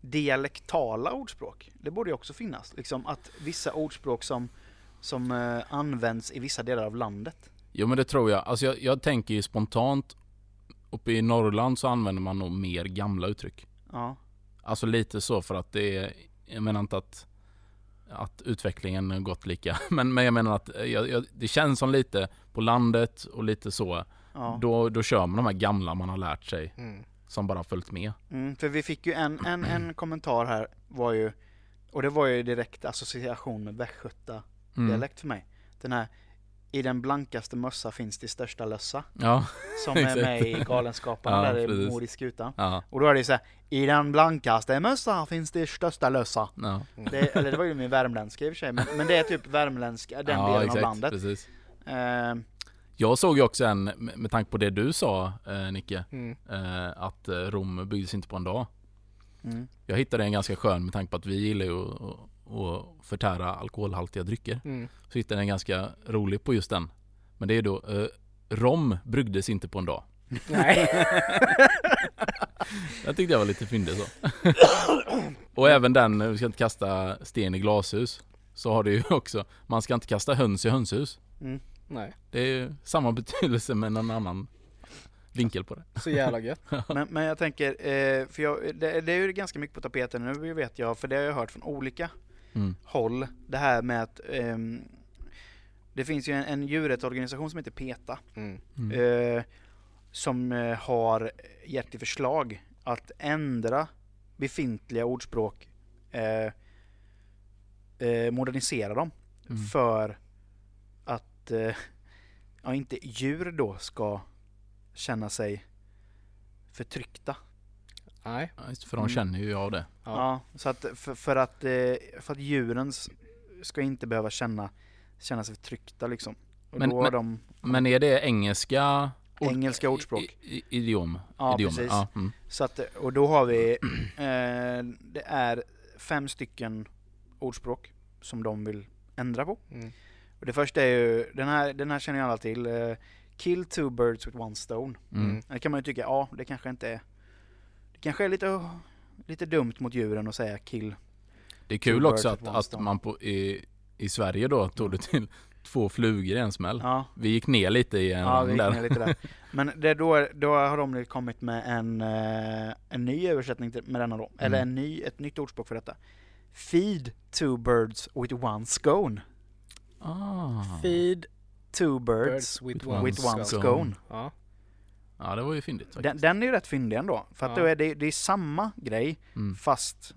dialektala ordspråk? Det borde ju också finnas. Liksom att vissa ordspråk som, som eh, används i vissa delar av landet. Jo men det tror jag, alltså jag, jag tänker ju spontant Uppe i Norrland så använder man nog mer gamla uttryck Ja, Alltså lite så för att det är, jag menar inte att att utvecklingen gått lika, men, men jag menar att eh, jag, jag, det känns som lite på landet och lite så, ja. då, då kör man de här gamla man har lärt sig Mm. som bara följt med. Mm, för vi fick ju en, en, en kommentar här, var ju, och det var ju direkt association med västgöta Mm. för mig. Den här I den blankaste mössa finns det största lössa. Ja, Som är med i Galenskaparna Ja, där i precis. Mord i skutan. ja, Och då är det så här, I den blankaste mössa finns det största lössa. ja. Det, eller det var ju min värmländska i och för sig, men, men det är typ värmländska, den ja, delen exakt, av landet. Precis. Eh, Jag såg ju också en, med tanke på det du sa eh, Nicke, Mm. eh, att eh, Rom byggdes inte på en dag. mm, Jag hittade en ganska skön med tanke på att vi gillar ju att, att, att förtära alkoholhaltiga drycker. Mm. Så hittade jag en ganska rolig på just den. Men det är då, eh, rom bryggdes inte på en dag. Nej. Jag tyckte jag var lite fyndig så. Och även den, vi ska inte kasta sten i glashus. Så har det ju också, man ska inte kasta höns i hönshus. mm. Nej. Det är ju samma betydelse men en annan vinkel på det. Så jävla gött. Men, men jag tänker, eh, för jag, det, det är ju ganska mycket på tapeten nu vet jag, för det har jag hört från olika Mm. håll. Det här med att ehm, det finns ju en, en djurrättsorganisation som heter PETA. Mm. Mm. eh, som eh, har gett i förslag att ändra befintliga ordspråk, eh, eh, modernisera dem Mm. för att eh, ja, inte djur då ska känna sig förtryckta. Nej. Ja, just För de Mm. känner ju av det. Ja. Ja, så att för, för att eh, för att djuren ska inte behöva känna, känna sig förtryckta liksom. Men- men- de Men är det engelska ord- engelska ordspråk. I, i, idiom? Ja, idiomer? precis. Ja, mm. Så att, och då har vi, eh, det är fem stycken ordspråk som de vill ändra på. Mm. Och det första är ju, den här, den här känner ju alla till, eh, Kill two birds with one stone. Mm. Det kan man ju tycka, ja det kanske inte är, det kanske är lite, lite dumt mot djuren att säga kill. Det är kul också att, att man på, i, i Sverige då tog det till två flugor i en smäll. Ja, Vi gick ner lite i en ja vi gick där. ner lite där. Men det, då, då har de kommit med en, eh, en ny översättning till, med denna då, eller Mm. en ny, ett nytt ordspråk för detta. Feed two birds with one scone. Ah. Feed Two birds, birds with one one, with one scone. scone. Ja. Ja, det var ju fyndigt Den, faktiskt. den är ju rätt fyndig ändå. För att Ja. då är det, det är samma grej Mm. fast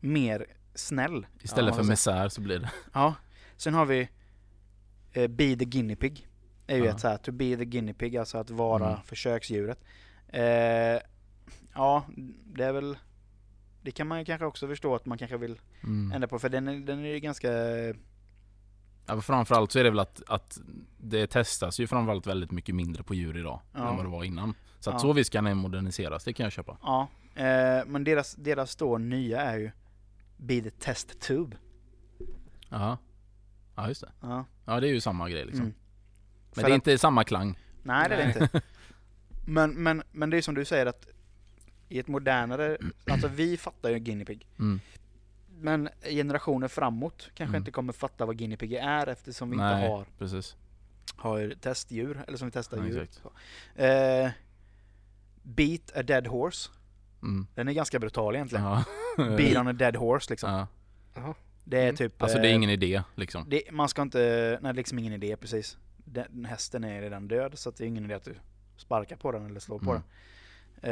mer snäll. Istället Ja, för misär så blir det... Ja. Sen har vi eh, Be the guinea pig. är ju Ja. ett så här, to be the guinea pig, alltså att vara Mm. försöksdjuret. Eh, ja, det är väl... Det kan man ju kanske också förstå att man kanske vill Mm. ändra på, för den är, den är ju ganska... Ja, framförallt så är det väl att, att det testas ju framförallt väldigt mycket mindre på djur idag Ja. än vad det var innan. Så att Ja. så visst kan den moderniseras, det kan jag köpa. Ja, eh, men deras, deras då nya är ju Be the test tube. Jaha. Ja, just det. Ja. Ja, det är ju samma grej liksom. Mm. Men det är inte samma klang. Nej, det är det inte. Men, men, men det är som du säger att i ett modernare, alltså vi fattar ju guinea pig. Mm. Men generationer framåt kanske Mm. inte kommer fatta vad guinea pig är eftersom vi Nej, inte har, precis. har testdjur, eller som vi testar Ja, djur. Eh, beat a dead horse. Mm. Den är ganska brutal egentligen. Ja. Beat on a dead horse liksom. ja. Det är Mm. typ... Alltså det är eh, ingen idé liksom. det, man ska inte, nej det är liksom ingen idé precis. Den, hästen är redan död så att det är ingen idé att du sparkar på den eller slår på Mm. den.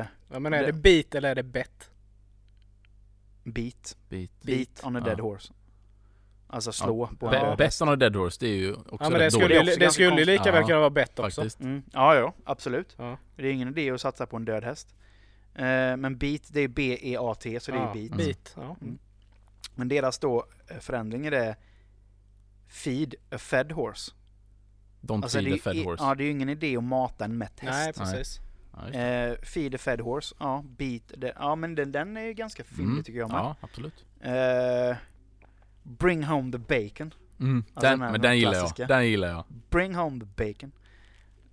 Eh, Ja, men är Det- det beat eller är det bet? beat. Beat. Beat on a dead Ja. horse. Alltså slå på en död häst. Best on a dead horse, det är ju också Ja men det skulle, dåligt. också ju, det ganska skulle ju lika väl Ja, kunna vara bet också. Mm. Ja, ja, absolut. Ja. Det är ingen idé att satsa på en död häst. Eh, men beat, det är B-E-A-T, så det är ja, beat. Mm. Beat. Ja. Mm. Men deras då eh, förändring är det Feed a fed horse. Don't Alltså, feed a fed horse. ja, det är ju ingen idé att mata en mätt Nej häst. precis. Just det. Eh, feed a fed horse, ja, beat, det, ja men den, den är ju ganska fyndig Mm. tycker jag med. Ja, absolut. Eh, bring home the bacon. Mm. Alltså Den, den men den gillar klassiska. jag. Den gillar jag. Bring home the bacon.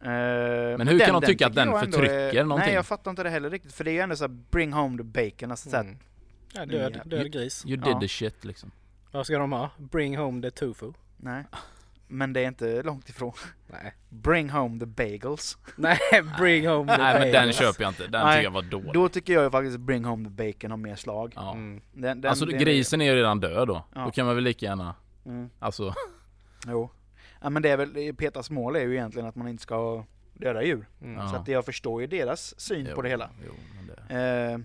Eh, men hur kan de tycka att den förtrycker är, någonting? Nej jag fattar inte det heller riktigt. För det är ju ändå så här, bring home the bacon. Alltså så här, Mm. Ja, död, död gris. You did Ja. the shit liksom. Vad ska de ha? Bring home the tofu? Nej. Men det är inte långt ifrån. Nej. Bring home the bagels. Nej, bring home the Nej men den bagels. köper jag inte. Den Nej, tycker jag var dålig. Då tycker jag ju faktiskt bring home the bacon har mer slag. Ja. Mm. Den, den, alltså den- grisen är ju redan död då. Ja. Då kan man väl lika gärna, Mm, alltså. jo. Ja men det är väl, Petras mål är ju egentligen att man inte ska döda djur. Mm. Så att jag förstår ju deras syn jo, på det hela. Jo, men det. Eh,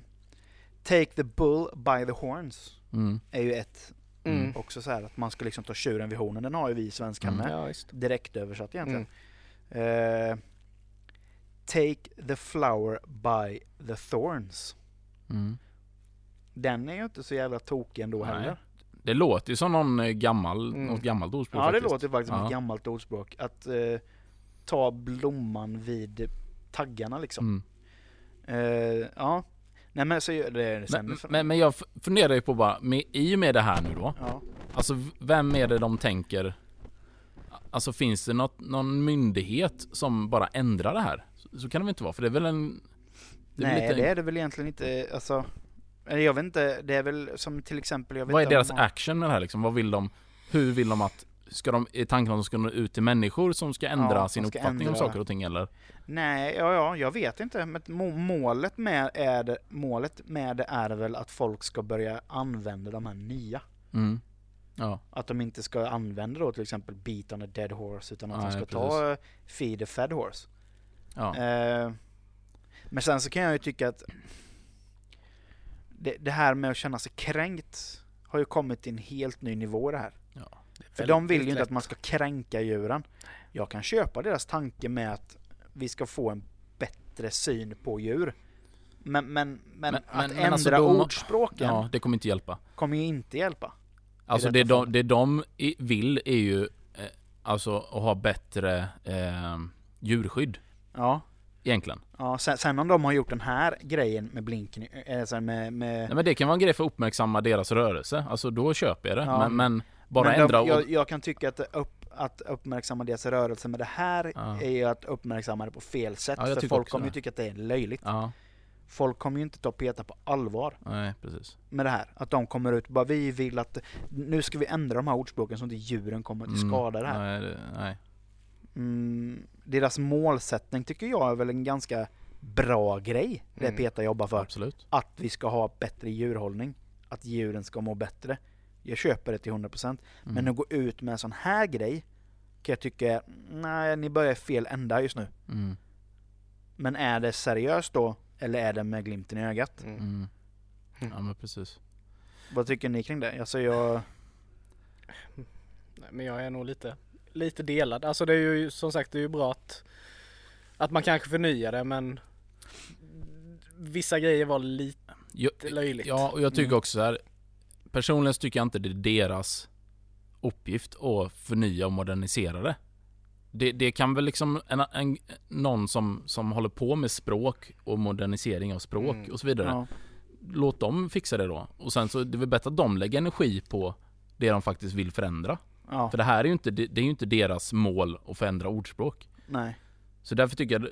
take the bull by the horns. Mm. Är ju ett Mm. också så här att man ska liksom ta tjuren vid hornen. Den har ju vi svenskar Mm. med. Ja. Direkt översatt egentligen. Eh, take the flower by the thorns. Mm. Den är ju inte så jävla tokig ändå Nej, heller. Det låter ju som någon eh, gammal, Mm. något gammalt ordspråk Ja det faktiskt. låter faktiskt som Ja. ett gammalt ordspråk. Att eh, ta blomman vid taggarna liksom. Mm. Eh, ja. Nej men så gör det sämre. men, men jag funderar ju på bara, med, i och med det här nu då. ja. Alltså vem är det de tänker? Alltså finns det något, någon myndighet som bara ändrar det här? Så, så kan det väl inte vara? För det är väl en... Det är väl Nej lite, det är det väl egentligen inte. Alltså, jag vet inte. Det är väl som till exempel. Jag vet vad är deras om action med det här liksom? Vad vill de? Hur vill de att... Ska de, är tanken att de ska nå ut till människor som ska ändra Ja, sin ska uppfattning om ändra. saker och ting eller? Nej, ja, ja, jag vet inte. Men må- målet med, är det, målet med det är väl att folk ska börja använda de här nya. Mm. Ja. Att de inte ska använda då till exempel beat on a dead horse utan att Nej, de ska ta eh, feed a fed horse. Ja. Eh, men sen så kan jag ju tycka att det, det här med att känna sig kränkt har ju kommit till en helt ny nivå det här. För de vill ju inte att man ska kränka djuren. Jag kan köpa deras tanke med att vi ska få en bättre syn på djur. Men, men, men, Men- att men- men ändra alltså de- ordspråken ja, det kommer inte hjälpa. kommer ju inte hjälpa. Alltså det de, det de vill är ju eh, alltså att ha bättre eh, djurskydd Ja, egentligen. ja sen, sen om de har gjort den här grejen med blinken, eh, alltså med, med Nej men det kan vara en grej för att uppmärksamma deras rörelse. Alltså då köper jag det. Ja. Men, men bara men ändra jag, jag kan tycka att, upp, att uppmärksamma deras rörelse med det här Ja. är ju att uppmärksamma det på fel sätt. Ja, för folk kommer ju tycka att det är löjligt. Ja, Folk kommer ju inte ta Peta på allvar nej precis. med det här. Att de kommer ut och bara vi vill att nu ska vi ändra de här ordspråken så att inte djuren kommer till Mm. skada det här. Nej, det, nej. Mm, deras målsättning tycker jag är väl en ganska bra grej. Det Mm. Peta jobbar för. Absolut. Att vi ska ha bättre djurhållning. att djuren ska må bättre. Jag köper det till 100%. Mm. Men att gå ut med en sån här grej kan jag tycka, nej ni börjar fel ända just nu. Mm. Men är det seriöst då? Eller är det med glimten i ögat? Mm. Mm. Ja men precis. Vad tycker ni kring det? Alltså jag... Nej, men jag är nog lite, lite delad. Alltså det är ju som sagt det är ju bra att, att man kanske förnyar det men vissa grejer var lite Jag, löjligt. ja och jag tycker Mm. också så här. Personligen tycker jag inte det är deras uppgift att förnya och modernisera det. Det, det kan väl liksom en, en, någon som, som håller på med språk och modernisering av språk Mm. och så vidare. Ja, Låt dem fixa det då. Och sen så det är väl bättre att de lägger energi på det de faktiskt vill förändra. ja För det här är ju inte, det, det är inte deras mål att förändra ordspråk. nej. Så därför tycker jag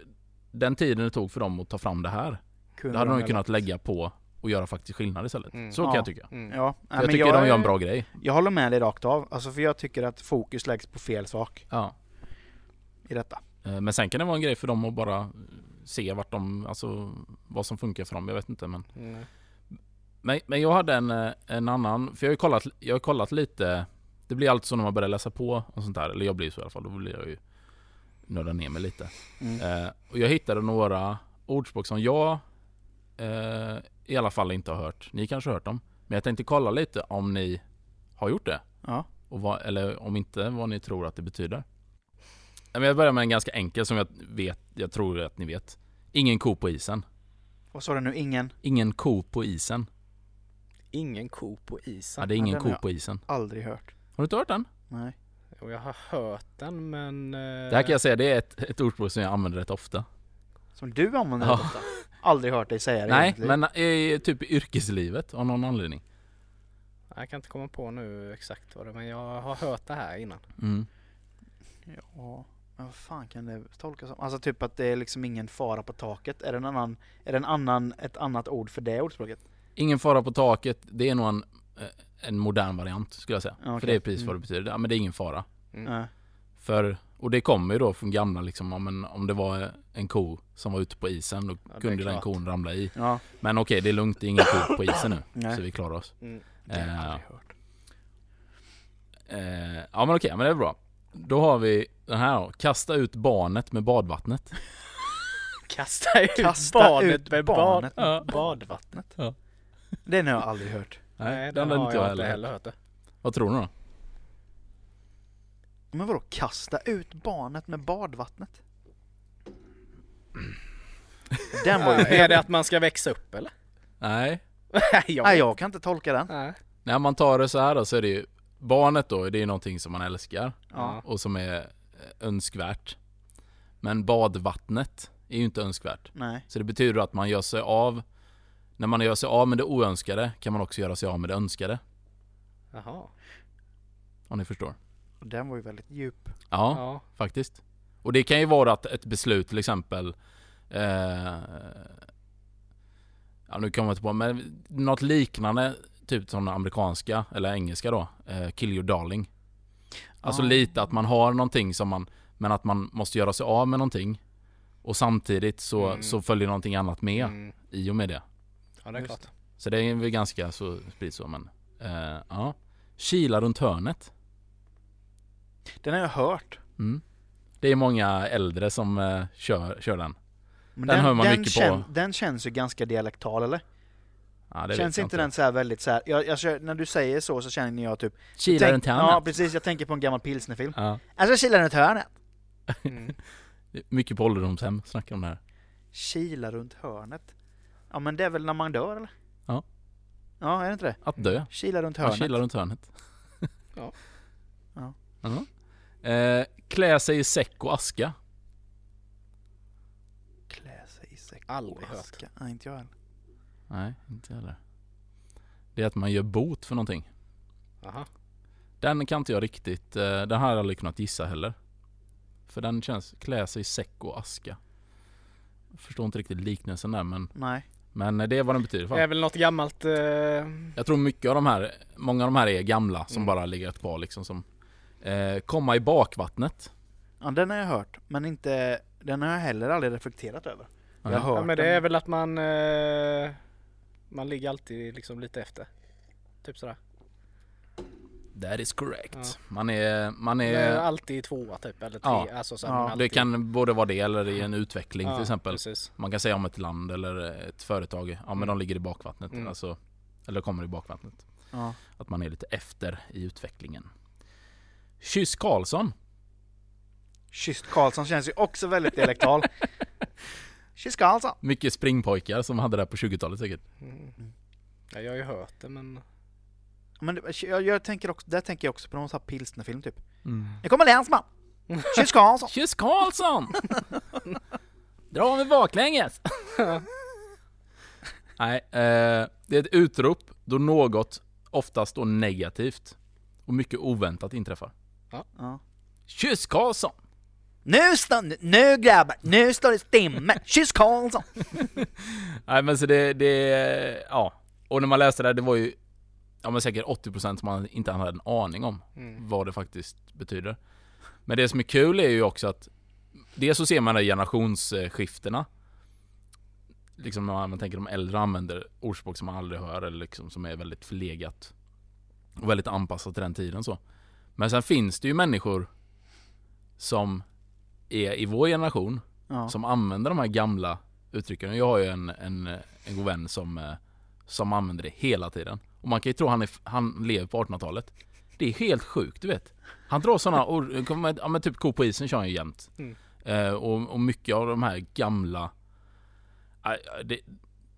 den tiden det tog för dem att ta fram det här, Kunde det hade de väl- kunnat lägga på och göra faktiskt skillnad istället. Mm. Så kan Ja. jag tycka. Mm. Ja, För jag men tycker de gör en bra grej. Jag håller med dig rakt av. Alltså för jag tycker att fokus läggs på fel sak Ja. i detta. Eh, Men sen kan det vara en grej för dem att bara se vart de, alltså vad som funkar för dem. Jag vet inte men. Mm. Men, men jag hade en, eh, en annan, för jag har ju kollat, jag har kollat lite. Det blir alltid så när man börjar läsa på och sånt där. Eller jag blir så i alla fall. Då blir jag ju nörda ner mig lite. Mm. Eh, och jag hittade några ordspråk som jag eh, i alla fall inte har hört. Ni kanske har hört dem. Men jag tänkte kolla lite om ni har gjort det. Ja. Och vad, eller om inte, vad ni tror att det betyder. Men jag börjar med en ganska enkel som jag vet, jag tror att ni vet. Ingen ko på isen. Vad sa du nu? Ingen? Ingen ko på isen. Ingen ko på isen. Ja, det är ingen den ko på isen. Aldrig hört. Har du inte hört den? Nej. Och jag har hört den men... eh, Det här kan jag säga, det är ett, ett ordspråk som jag använder rätt ofta. Som du använder Ja. ja. ofta? Aldrig hört dig säga det Nej, egentligen. men i, typ i yrkeslivet av någon anledning. Jag kan inte komma på nu exakt vad det är men jag har hört det här innan. Mm. Ja, men vad fan kan det tolkas som? Alltså typ att det är liksom ingen fara på taket. Är det en annan, är det en annan, ett annat ord för det ordspråket? Ingen fara på taket, det är nog en, eh, en modern variant skulle jag säga. Okej. För det är precis Mm. vad det betyder. Ja, men det är ingen fara. Mm. För, och det kommer ju då från gamla liksom, om, om det var en ko som var ute på isen då är kunde den kon ramla i. Ja, Men okej, det är lugnt, det är ingen ko på isen nu. Nej. Så vi klarar oss. Mm. det har jag Eh, hört. Eh, ja men okej, men det är bra. Då har vi den här då. Kasta ut barnet med badvattnet. Kasta ut Kasta barnet ut med barnet bad, badvattnet. Den har jag aldrig hört. Nej, den den har jag inte heller. hört. Vad tror ni då? Men vadå kasta ut barnet med badvattnet? Den var ju... är det att man ska växa upp eller? Nej. Nej, jag Nej, jag kan inte tolka den. Nej. När man tar det så här då så är det ju Barnet då, det är någonting som man älskar Ja. och som är eh, önskvärt. Men badvattnet är ju inte önskvärt. Nej. Så det betyder att man gör sig av När man gör sig av med det oönskade kan man också göra sig av med det önskade. Jaha. Om ni förstår. Den var ju väldigt djup. Ja, Ja. faktiskt. Och det kan ju vara att ett beslut till exempel eh, Ja nu kommer jag inte på men något liknande Typ som den amerikanska eller engelska då eh, Kill your darling Alltså Ah. lite att man har någonting som man Men att man måste göra sig av med någonting Och samtidigt så, Mm. så följer någonting annat med Mm. i och med det Ja, det är Just klart. Så det är väl ganska så spritt så men eh, Ja Kila runt hörnet Den har jag hört. mm. Det är många äldre som eh, kör, kör den Men Den hör man den, mycket kän, på. den känns ju ganska dialektal eller? ja, det känns inte den så här väldigt så här, jag, jag, när du säger så så känner jag typ Kila tänk, runt hörnet Ja precis, jag tänker på en gammal pilsnerfilm. Ja. Alltså kila runt hörnet. Mm. Mycket på ålderdomshem snackar om det här. Kila runt hörnet. Ja men det är väl när man dör eller? Ja. Ja, är det inte det? Att dö. Kila runt Ja, hörnet. kila runt hörnet. Ja. Ja. Ja. Eh, klä sig i säck och aska. Klä sig i säck Aldrig och hört. aska. Nej, inte jag heller. Nej, inte heller. Det är att man gör bot för någonting. Jaha. Den kan inte jag riktigt, eh, den har jag aldrig kunnat gissa heller. För den känns, klä sig i säck och aska. Jag förstår inte riktigt liknelsen där men, Nej. men det är vad den betyder. Det är väl något gammalt... Eh... Jag tror mycket av de här, många av de här är gamla som Mm. bara ligger kvar liksom som eh, Komma i bakvattnet. Ja, den har jag hört. Men inte, den har jag heller aldrig reflekterat över. Jag har hört Ja, men det den. är väl att man... Eh... Man ligger alltid liksom lite efter. typ sådär. That is correct. Ja. Man är, man är, är alltid tvåa typ, eller tre. Ja. Alltså, så Ja, det kan både vara det eller i en utveckling ja, till exempel. Precis. Man kan säga om ett land eller ett företag, ja men Mm. de ligger i bakvattnet. Mm. Alltså, eller kommer i bakvattnet. Ja. Att man är lite efter i utvecklingen. Kyss Karlsson. Kysst Karlsson känns ju också väldigt dialektal. Kyss Karlsson. Mycket springpojkar som hade det här på 20-talet säkert. Mm. Ja, jag har ju hört det men... Men det- jag, jag tänker också, där tänker jag också på någon sån här pilsnerfilm typ. Mm. Nu kommer länsman! Kyss Karlsson! Kyss Karlsson! Dra mig baklänges! Nej, eh, det är ett utrop då något, oftast då negativt och mycket oväntat inträffar. Ja. Kyss Karlsson! Nu, stå, nu grabbar, nu står det stimme! Kyss Karlsson! Nej men så det, det, ja. Och när man läste det, här, det var ju, ja men säkert 80% som man inte hade en aning om Mm. vad det faktiskt betyder. Men det som är kul är ju också att Dels så ser man de generationsskiftena Liksom när man tänker de äldre använder ordspråk som man aldrig hör eller liksom som är väldigt förlegat Och väldigt anpassat till den tiden så Men sen finns det ju människor Som är i vår generation Ja. Som använder de här gamla uttrycken. Jag har ju en, en, en god vän som eh, Som använder det hela tiden. Och man kan ju tro han, är, han lever på 1800-talet Det är helt sjukt du vet. Han drar sådana ja men typ ko på isen kör han ju jämt. Mm. eh, och, och mycket av de här gamla eh, det,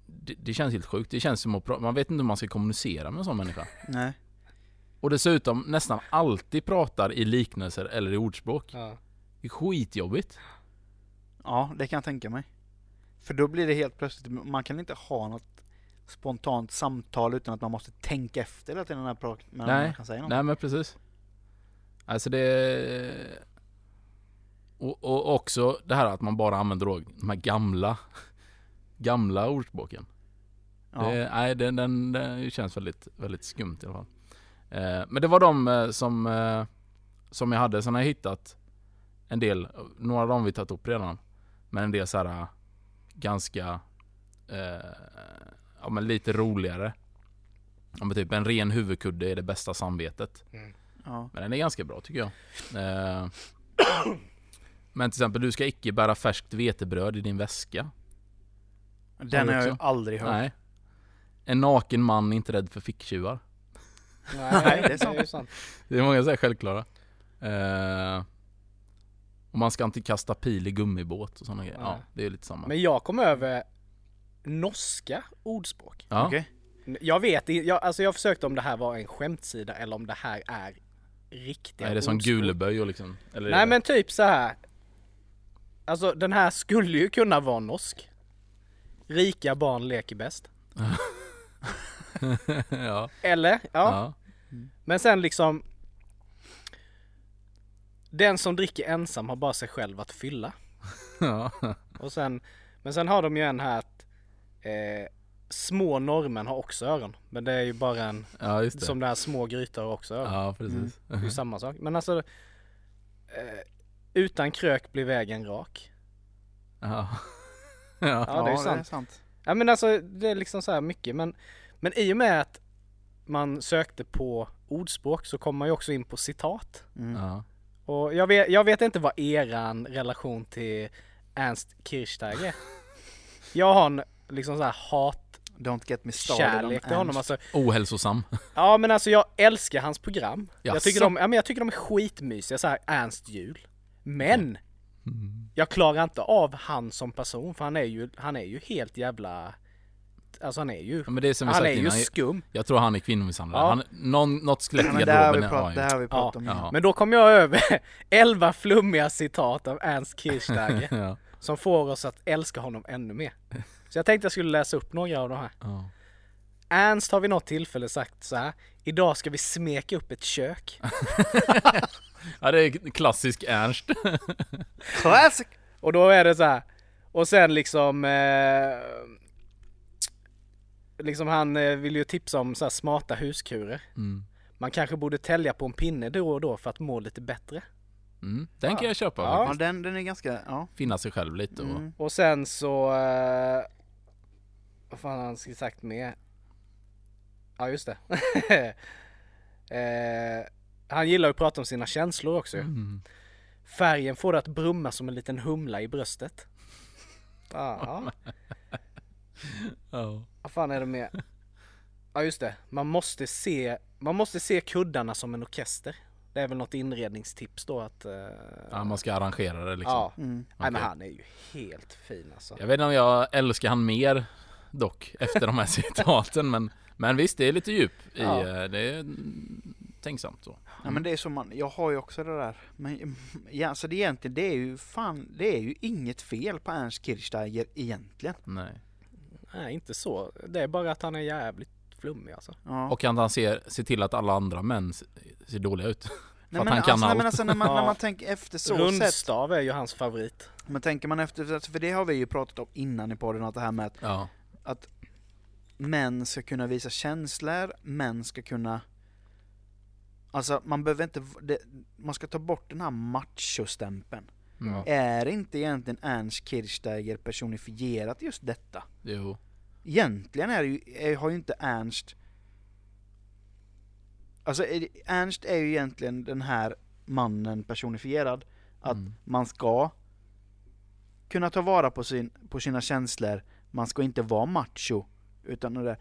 det, det känns helt sjukt, det känns som att man vet inte hur man ska kommunicera med en sån människa. Nej. Och dessutom nästan alltid pratar i liknelser eller i ordspråk Ja. Det är skitjobbigt Ja, det kan jag tänka mig. För då blir det helt plötsligt, man kan inte ha något spontant samtal utan att man måste tänka efter hela tiden när man Nej, man kan säga något. Nej men precis Alltså det och, och också det här att man bara använder då de här gamla Gamla ordspråken Ja. det, Nej den, den, den känns väldigt, väldigt skumt i alla fall Men det var de eh, som eh, Som jag hade, sen har jag hittat En del, några av dem vi tagit upp redan Men en del så här eh, Ganska eh, Ja men lite roligare. Ja men typ en ren huvudkudde är det bästa samvetet. Ja. Men den är ganska bra tycker jag. Eh, Men till exempel du ska icke bära färskt vetebröd i din väska. Den har jag ju aldrig hört. Nej. En naken man är inte rädd för ficktjuvar Nej, det är sant. ju sant. Det är många så här självklara eh, Och man ska inte kasta pil i gummibåt och sådana grejer Ja, Nej. det är lite samma Men jag kom över norska ordspråk. ja. Okej. Jag vet jag, alltså jag försökte om det här var en skämtsida eller om det här är riktiga Är det som ordspråk. guleböj och liksom? Eller är Nej det- men typ så här. Alltså den här skulle ju kunna vara norsk. Rika barn leker bäst. ja, Eller? Ja. ja. Men sen liksom. Den som dricker ensam har bara sig själv att fylla. ja. Och sen, men sen har de ju en här att eh, små norrmän har också öron. Men det är ju bara en, ja just det som det här små grytor har också öron. Ja precis Det är ju samma sak. Men alltså, eh, utan krök blir vägen rak. ja. ja. Ja, det är ju sant. sant. Ja men alltså det är liksom så här mycket men, men i och med att man sökte på ordspråk så kom man ju också in på citat. Mm. ja. Och jag vet, jag vet inte vad eran relation till Ernst Kirchsteiger är. Jag har en liksom så här hat Don't get me started kärlek till honom. Alltså, Ohälsosam ja men alltså jag älskar hans program. Jag Jaså? tycker, de, ja, men jag tycker de är skitmysiga, så här Ernst jul. Men! Mm. Jag klarar inte av han som person för han är ju, han är ju helt jävla Alltså han är ju, ja, men det är som vi han sagt är ju skum. Jag tror han är kvinnomisshandlare. Ja. Han, någon, något skelett Ja, i vi, garderoben har han det har vi pratat om Ja. Men då kom jag över 11 flummiga citat av Ernst Kirchsteiger ja. som får oss att älska honom ännu mer. Så jag tänkte jag skulle läsa upp några av de här. Ja. Ernst har vid något tillfälle sagt så här. Idag ska vi smeka upp ett kök. ja, det är klassisk Ernst. Classic! Och då är det så här. Och sen liksom eh, Liksom han eh, vill ju tipsa om så här smarta huskurer. Mm. Man kanske borde tälja på en pinne då och då för att må lite bättre. Mm. Den kan jag köpa. Ja. Ja, den, den är ganska, ja. Finna sig själv lite och... Mm. Och sen så... Eh, vad fan har han sagt med? Ja just det. eh, han gillar ju att prata om sina känslor också. Mm. Färgen får det att brumma som en liten humla i bröstet. Ja, Ja. vad fan är det med? Ja just det, man måste se, man måste se kuddarna som en orkester. Det är väl något inredningstips då att... eh, ja, man ska arrangera det liksom. ja. Mm. Nej men han är ju helt fin alltså. Jag vet inte om jag älskar han mer dock efter de här citaten men, men visst det är lite djup i Ja. eh, det. Är mm, tänksamt så. Ja men det är som man, jag har ju också det där. Men ja, alltså det egentligen, det är ju fan, det är ju inget fel på Ernst Kirchsteiger egentligen. Nej. Nej inte så. Det är bara att han är jävligt flummig alltså. Ja. Och att han ser, ser till att alla andra män se- ser dåliga ut. nej, att men, han kan alltså, nej, men allt. alltså när man, när Ja. man tänker efter så sätt. Rundstav är ju hans favorit. Men tänker man efter, för det har vi ju pratat om innan i podden, att det här med att Ja. män ska kunna visa känslor, män ska kunna Alltså man behöver inte, det, man ska ta bort den här machostämpeln. Mm. Är inte egentligen Ernst Kirchsteiger personifierat just detta? Jo. Egentligen är det ju, är, har ju inte Ernst Alltså Ernst är ju egentligen den här mannen personifierad. Att Mm. man ska kunna ta vara på, sin, på sina känslor, man ska inte vara macho. Utan det.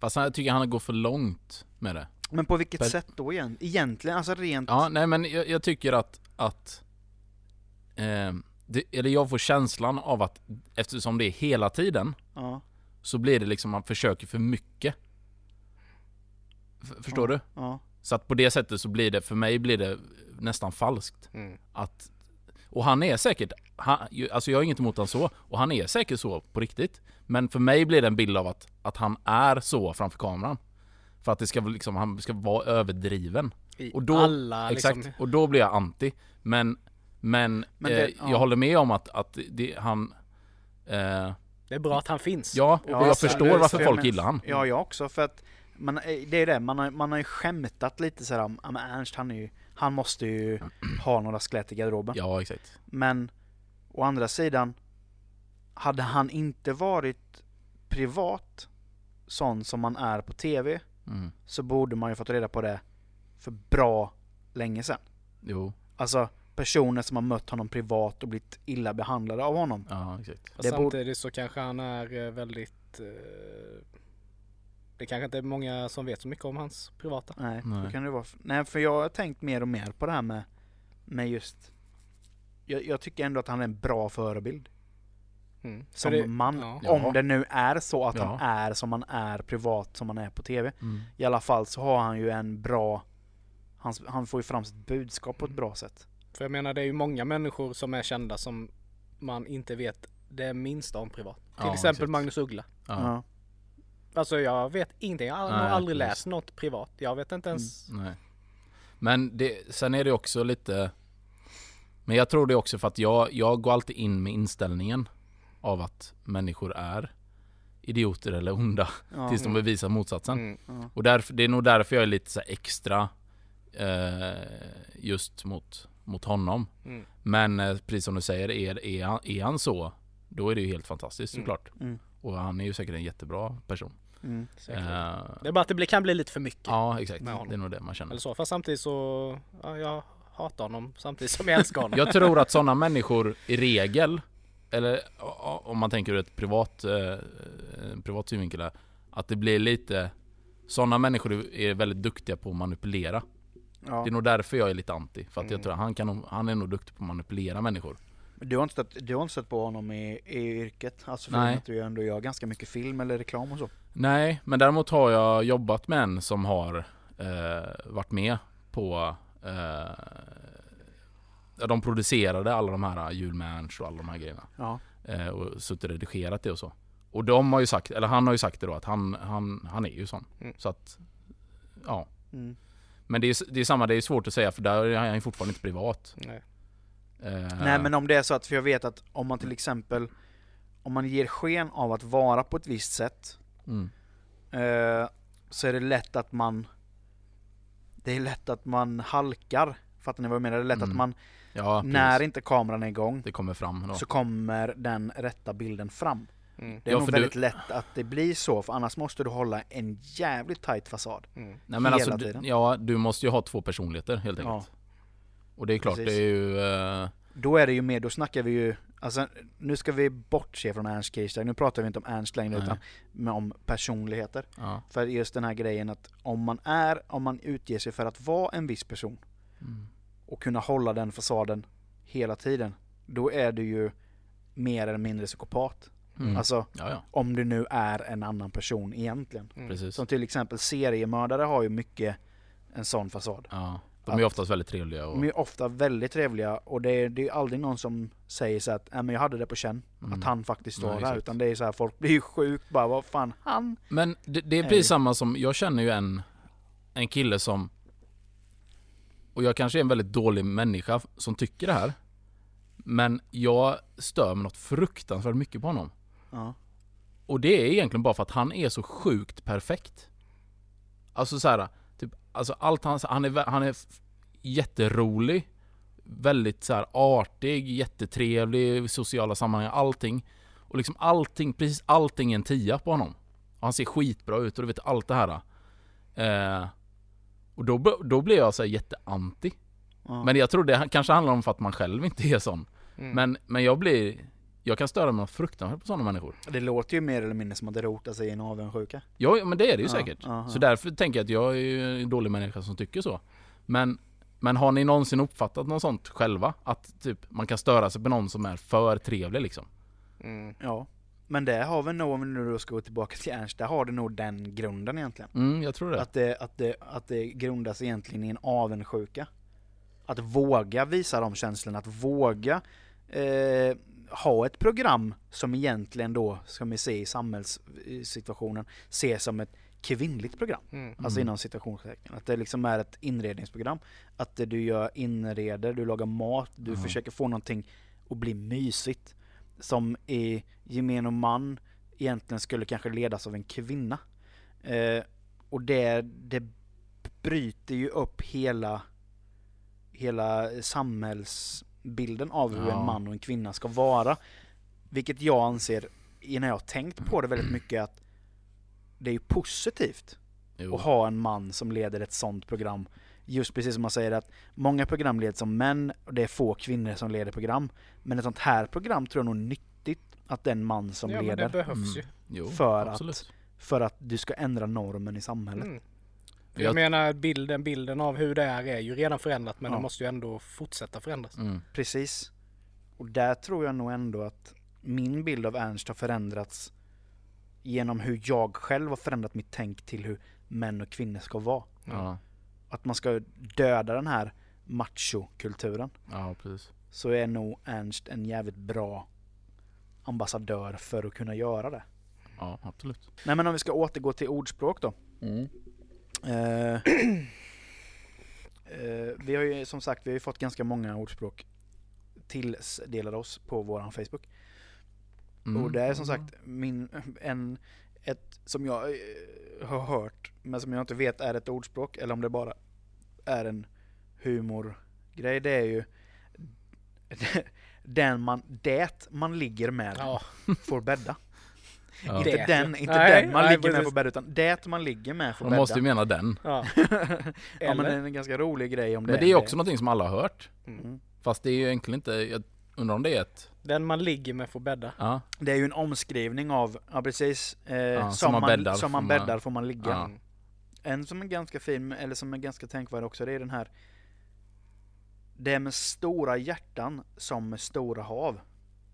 Fast jag tycker han går för långt med det. Men på vilket Per- sätt då igen? Egentligen, alltså rent... Ja, nej men jag, jag tycker att, att eh, det, eller jag får känslan av att eftersom det är hela tiden Ja, så blir det liksom man försöker för mycket. F- förstår du? ja. Så att på det sättet så blir det, för mig blir det nästan falskt. Mm. Att, och han är säkert, han, alltså jag har inget emot han så, och han är säkert så på riktigt. Men för mig blir det en bild av att, att han är så framför kameran. För att det ska liksom, han ska vara överdriven. I Och då- alla Exakt, liksom. och då blir jag anti. Men, men, Men det- eh, ja. jag håller med om att, att det, han... Eh, Det är bra att han finns. ja, och Ja, jag alltså, förstår det- varför folk gillar han. Ja, jag också. För att man, eh, det är det, man har, man har ju skämtat lite sådär om, ja Ernst han är ju, han måste ju ha några skelett i garderoben. Ja, exakt. Men å andra sidan, hade han inte varit privat, sån som man är på TV, Mm. så borde man ju fått reda på det för bra länge sedan. Jo, Alltså personer som har mött honom privat och blivit illa behandlade av honom. ja exakt. Det borde- samtidigt så kanske han är eh, väldigt... Eh, det kanske inte är många som vet så mycket om hans privata. Nej, Nej. så kan det vara. Nej, för jag har tänkt mer och mer på det här med, med just... Jag, jag tycker ändå att han är en bra förebild. Mm. Som det- man. Ja. Om det nu är så att Ja. han är som han är privat, som han är på TV. Mm. I alla fall så har han ju en bra... Han, han får ju fram sitt budskap på ett bra sätt. För jag menar det är ju många människor som är kända som man inte vet det minsta om privat. Till Ja, exempel exakt. Magnus Uggla. Ja. Alltså jag vet ingenting. Jag har Nej, aldrig precis. läst något privat. Jag vet inte ens. Nej. Men det, sen är det också lite... Men jag tror det också för att jag, jag går alltid in med inställningen av att människor är idioter eller onda Ja. tills de bevisar motsatsen. Mm. Ja. Och därför, det är nog därför jag är lite så extra eh, just mot, mot honom. Mm. Men eh, precis som du säger, är, är, han, är han så, då är det ju helt fantastiskt Mm. såklart. Mm. Och han är ju säkert en jättebra person. Mm. Eh, Det är bara att det kan bli lite för mycket. ja, exakt. Det är nog det man känner. Eller så. Fast samtidigt så, ja, jag hatar honom samtidigt som jag älskar honom. Jag tror att sådana människor i regel, eller om man tänker ur ett privat, eh, en privat synvinkel, här, att det blir lite Sådana människor är väldigt duktiga på att manipulera. Ja. Det är nog därför jag är lite anti. För att jag Mm. tror att han, kan, han är nog duktig på att manipulera människor. Men Du har inte stött, du har inte stött på honom i, i yrket? Alltså för Nej. att du ändå gör ganska mycket film eller reklam och så? Nej, men däremot har jag jobbat med en som har eh, varit med på eh, De producerade alla de här julmatch och alla de här grejerna. Ja. eh, och suttit och redigerat det och så. Och de har ju sagt, eller han har ju sagt det då att han, han, han är ju sån. Mm. Så att, ja. Mm. Men det är, det är samma, det är svårt att säga för där är han ju fortfarande inte privat. Nej. Eh, Nej men om det är så att, för jag vet att om man till exempel Om man ger sken av att vara på ett visst sätt Mm, eh, Så är det lätt att man Det är lätt att man halkar Fattar ni vad jag menar? Det är lätt Mm. att man, ja, när inte kameran är igång det kommer fram då. Så kommer den rätta bilden fram Mm. Det är Ja, nog för du- väldigt lätt att det blir så, för annars måste du hålla en jävligt tight fasad. Mm. Nej men Hela alltså, tiden. du, ja du måste ju ha två personligheter helt enkelt. Ja. Och det är klart, Precis. det är ju... eh, Då är det ju mer, då snackar vi ju, alltså nu ska vi bortse från Ernst Kirchsteiger, nu pratar vi inte om Ernst längre Nej. utan om personligheter. ja. För just den här grejen att om man är, om man utger sig för att vara en viss person Mm. och kunna hålla den fasaden hela tiden, då är du ju mer eller mindre psykopat. Mm. Alltså Ja, ja, om du nu är en annan person egentligen. Mm. Som till exempel seriemördare har ju mycket en sån fasad. Ja. De är ju oftast väldigt trevliga och... De är ju ofta väldigt trevliga och det är, det är aldrig någon som säger så att "Nej, men jag hade det på känn Mm. att han faktiskt var där. Utan det är så här, folk blir ju sjukt bara, vad fan, han? Men det, det precis samma som, jag känner ju en, en kille som och jag kanske är en väldigt dålig människa som tycker det här. Men jag stör mig något fruktansvärt mycket på honom. Ja. Och det är egentligen bara för att han är så sjukt perfekt. Alltså så här, typ, alltså allt han, han är, han är jätterolig. Väldigt så här artig, jättetrevlig i sociala sammanhang, allting. Och liksom allting, precis allting är en tia på honom. Och han ser skitbra ut och du vet allt det här. Eh, och då, då blir jag så här jätteanti. Ja. Men jag tror det kanske handlar om för att man själv inte är sån. Mm. Men, men jag blir, jag kan störa mig fruktansvärt på sådana människor. Det låter ju mer eller mindre som att det rotar sig i en avundsjuka. Ja, men det är det ju Ja, säkert. ja. Så därför tänker jag att jag är ju en dålig människa som tycker så. Men, men har ni någonsin uppfattat något sånt själva? Att typ man kan störa sig på någon som är för trevlig liksom? Mm. Ja. Men det har vi nog, om vi nu ska gå tillbaka till Ernst, där har det nog den grunden egentligen. Mm, jag tror det. Att det, att, det, att det grundas egentligen i en avundsjuka. Att våga visa de känslorna, att våga eh, ha ett program som egentligen då, ska vi se i samhällssituationen, ses som ett kvinnligt program. Mm. Alltså Mm. inom citationstecken. Att det liksom är ett inredningsprogram. Att du gör inreder, du lagar mat, du Ja. försöker få någonting att bli mysigt. Som i gemene man egentligen skulle kanske ledas av en kvinna. Eh, och det, det bryter ju upp hela, hela samhällsbilden av hur Ja. en man och en kvinna ska vara. Vilket jag anser, när jag har tänkt på det väldigt mycket, att det är ju positivt Jo. och ha en man som leder ett sånt program. Just precis som man säger att många program leds som män och det är få kvinnor som leder program. Men ett sånt här program tror jag nog är nyttigt att den man som ja, men leder det behövs Mm. ju. Jo, för absolut. för att du ska ändra normen i samhället. Mm. Jag, Jag- menar bilden, bilden av hur det är är ju redan förändrat men Ja. det måste ju ändå fortsätta förändras. Mm. Precis. Och där tror jag nog ändå att min bild av Ernst har förändrats genom hur jag själv har förändrat mitt tänk till hur män och kvinnor ska vara. Ja, Att man ska döda den här machokulturen. ja, precis. så är nog Ernst en jävligt bra ambassadör för att kunna göra det. Ja, absolut. Nej men om vi ska återgå till ordspråk då. Eh, eh, vi har ju som sagt vi har ju fått ganska många ordspråk tilldelade oss på våran Facebook. Mm. Och det är som sagt min, en, ett som jag eh, har hört men som jag inte vet är ett ordspråk eller om det bara är en humorgrej. Det är ju den man, det man ligger med Ja, får bädda. Ja. Inte Det. den, inte Nej, den man nej, ligger med precis. får bädda utan det man ligger med får De bädda. måste ju mena den. ja. ja men det är en ganska rolig grej om det Men det är också någonting som alla har hört. Mm. Fast det är ju egentligen inte, jag undrar om det är ett... Den man ligger med får bädda. Ja, Det är ju en omskrivning av, ja precis, eh, som som, man man, bäddar som man får man- bäddar får man ligga. Ja. En som är ganska fin, eller som är ganska tänkvärd också, det är den här Det är med stora hjärtan som med stora hav.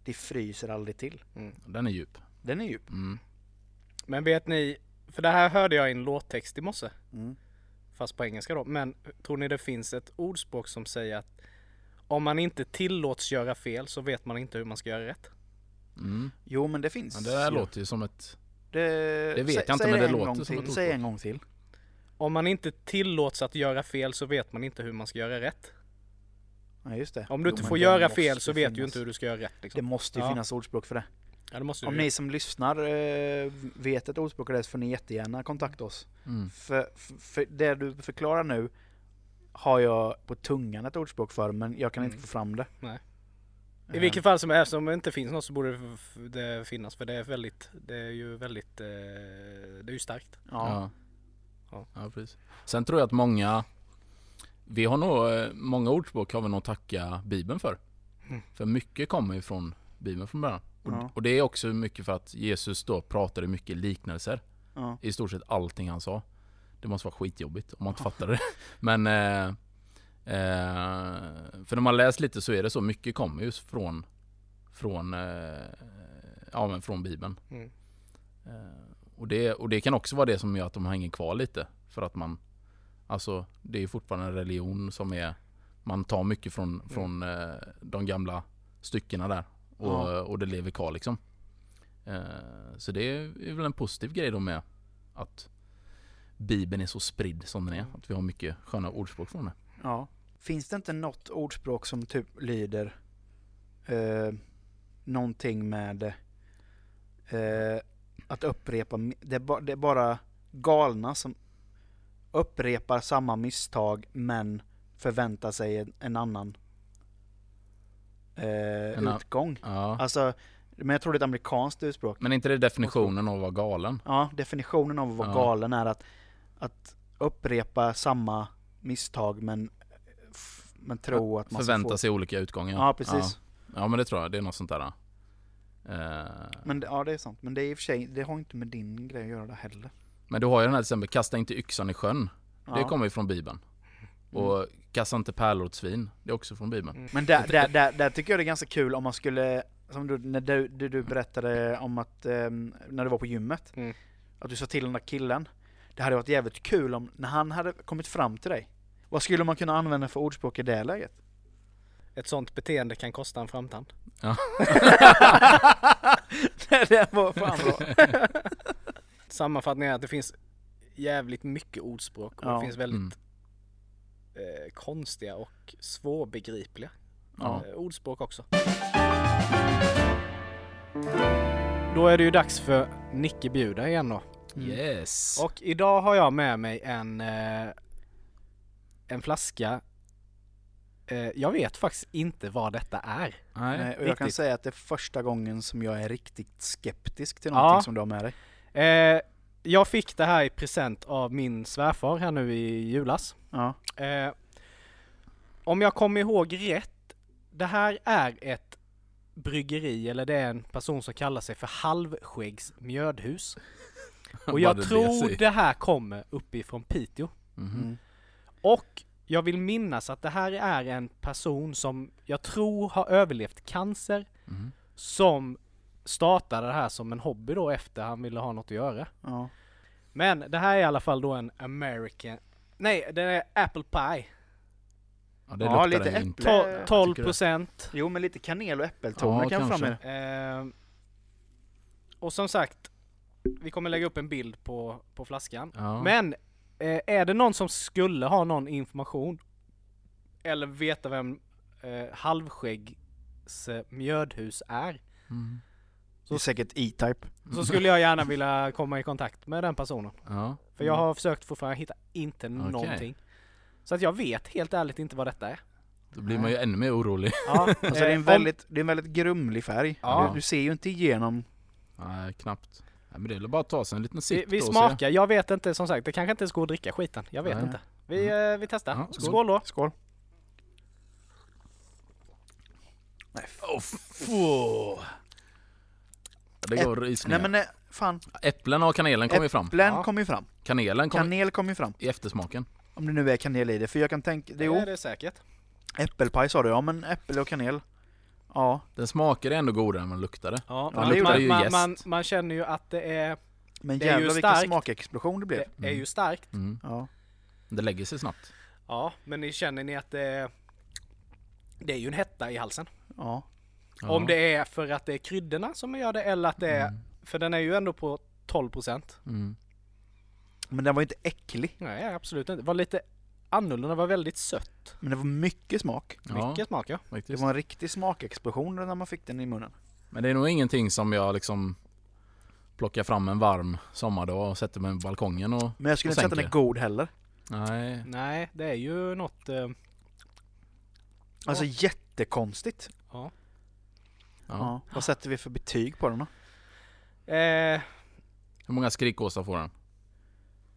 Det fryser aldrig till. den är djup. Den är djup. Mm. Men vet ni, för det här hörde jag i en låttext i morse. Mm. Fast på engelska då. Men tror ni det finns ett ordspråk som säger att om man inte tillåts göra fel så vet man inte hur man ska göra rätt. Mm. Jo men det finns. Men det där ju. låter ju som ett... Det, Det vet jag inte, men det en låter som till. ett Säg en gång till. Om man inte tillåts att göra fel så vet man inte hur man ska göra rätt. Ja just det. Om du Jo, inte får det göra fel så vet du ju finnas. inte hur du ska göra rätt. Det Liksom. måste ju Ja. finnas ordspråk för det. Ja, det måste Om ni som lyssnar eh, vet ett ordspråk av det så får ni jättegärna kontakta oss. Mm. För, för, det du förklarar nu har jag på tungan ett ordspråk för men jag kan inte Mm. få fram det. Nej. I vilket fall som helst, om det inte finns något så borde det finnas för det är väldigt, det är ju väldigt, eh, det är ju starkt. Ja. Ja. Ja. Precis. Sen tror jag att många Vi har nog, eh, många ordspråk har vi nog tacka Bibeln för. Mm. För mycket kommer ju från Bibeln från början. Och, Ja. och det är också mycket för att Jesus då pratade mycket liknelser. Ja. I stort sett allting han sa. Det måste vara skitjobbigt om man inte fattar det. Men eh, eh, För när man läst lite så är det så mycket kommer just från Från eh, Ja men från Bibeln. Mm. Eh, och, det, och det kan också vara det som gör att de hänger kvar lite. För att man Alltså det är fortfarande en religion som är Man tar mycket från, från eh, de gamla styckena där. Och, Ja. och det lever kvar liksom. Eh, så det är väl en positiv grej då med att Bibeln är så spridd som den är. Att vi har mycket sköna ordspråk från det. Ja. Finns det inte något ordspråk som typ lyder eh, någonting med eh, att upprepa, det är, ba, det är bara galna som upprepar samma misstag men förväntar sig en, en annan eh, utgång. Ja. Alltså, men jag tror det är ett amerikanskt ordspråk. Men är inte det definitionen av att vara galen? Ja, definitionen av att vara Ja. galen är att, att upprepa samma misstag men, men tro att man ska Förvänta få... sig olika utgångar. Ja, precis. Ja. ja men det tror jag, det är något sånt där. Eh, Men ja, det är sant. Men det är i och för sig, det har inte med din grej att göra det heller. men du har ju den här till exempel, kasta inte yxan i sjön. Ja. Det kommer ju från Bibeln. Och kasta inte pärlor åt svin. Det är också från Bibeln. Men där, där, där, där tycker jag det är ganska kul om man skulle, som du, när du, du, du berättade om att, ehm, när du var på gymmet, Mm. att du sa till den där killen. Det hade varit jävligt kul om, när han hade kommit fram till dig, vad skulle man kunna använda för ordspråk i det läget? Ett sånt beteende kan kosta en framtand. det var fan bra. Sammanfattningen är att det finns jävligt mycket ordspråk och Ja. det finns väldigt Mm. Eh, konstiga och svårbegripliga Ja. eh, ordspråk också. Då är det ju dags för Nicke bjuder igen då. Yes. Och idag har jag med mig en, eh, en flaska. Eh, jag vet faktiskt inte vad detta är. Nej. Nej, och jag kan säga att det är första gången som jag är riktigt skeptisk till Ja. någonting som du har med dig. Eh, jag fick det här i present av min svärfar här nu i julas. Ja. Eh, om jag kommer ihåg rätt, det här är ett bryggeri eller det är en person som kallar sig för Halvskäggs mjödhus. Och jag tror det här kommer uppifrån Piteå. Mhm. Mm. Och jag vill minnas att det här är en person som jag tror har överlevt cancer Mhm. som startade det här som en hobby då efter han ville ha något att göra. Ja. Men det här är i alla fall då en American Nej, det är Apple Pie. Ja, det Ja, luktar lite äpple. To- jag 12 tycker det. procent. Jo, men lite kanel och äppeltoner Ja, kan fram kanske. med. Eh, och som sagt, vi kommer lägga upp en bild på, på flaskan. Ja. Men eh, är det någon som skulle ha någon information eller veta vem eh, Halvskäggs eh, mjödhus är Mm. Det är säkert E-Type. så skulle jag gärna vilja komma i kontakt med den personen. Ja. För jag har försökt fortfarande hitta inte någonting. Så att jag vet helt ärligt inte vad detta är. Då blir man ju ännu mer orolig. Ja, Alltså det är eh, en om- väldigt, det är en väldigt grumlig färg. Ja. Du, du ser ju inte igenom. Nej, knappt. Nej, men det är väl bara att ta sig en liten Vi, sipp vi då och se. smakar, jag vet inte som sagt, det kanske inte ens går att dricka skiten. Jag vet Nej. inte. Vi, eh, vi testar. Ja, skål. skål. då! Skål. Oh, få. Det går Nej rysningar. men nej, fan. Äpplen och kanelen kommer ju fram. Äpplen Ja. kommer ju fram. Kanelen kommer Kanel kommer ju fram. i eftersmaken. Om det nu är kanel i det. För jag kan tänka, det, jo, är det säkert. äppelpaj sa du. Ja men äpple och kanel. Ja. Den smakade ändå godare än man luktade. Ja, Ja, man, det man, ju man, jäst. man, man känner ju att det är, Men Det är ju jävlar vilken starkt. smakexplosion det blev. det är Mm. ju starkt. Mm. Ja. Det lägger sig snabbt. Ja, men ni känner ni att det är, det är ju en hetta i halsen. Ja. Ja. Om det är för att det är kryddorna som gör det eller att det är, Mm. för den är ju ändå på 12%. Mm. Men den var ju inte äcklig. Nej, absolut inte. Det var lite annorlunda, det var väldigt sött. Men det var mycket smak. Ja, Mycket smak ja. Det faktiskt. var en riktig smakexplosion när man fick den i munnen. Men det är nog ingenting som jag liksom plockar fram en varm sommardag och sätter mig på balkongen och... Men jag skulle Och inte säga att den är god heller. Nej. Nej, det är ju något... Eh, Alltså jättekonstigt. ja. Ja. Vad sätter vi för betyg på den då? Eh, Hur många skrikåsar får den?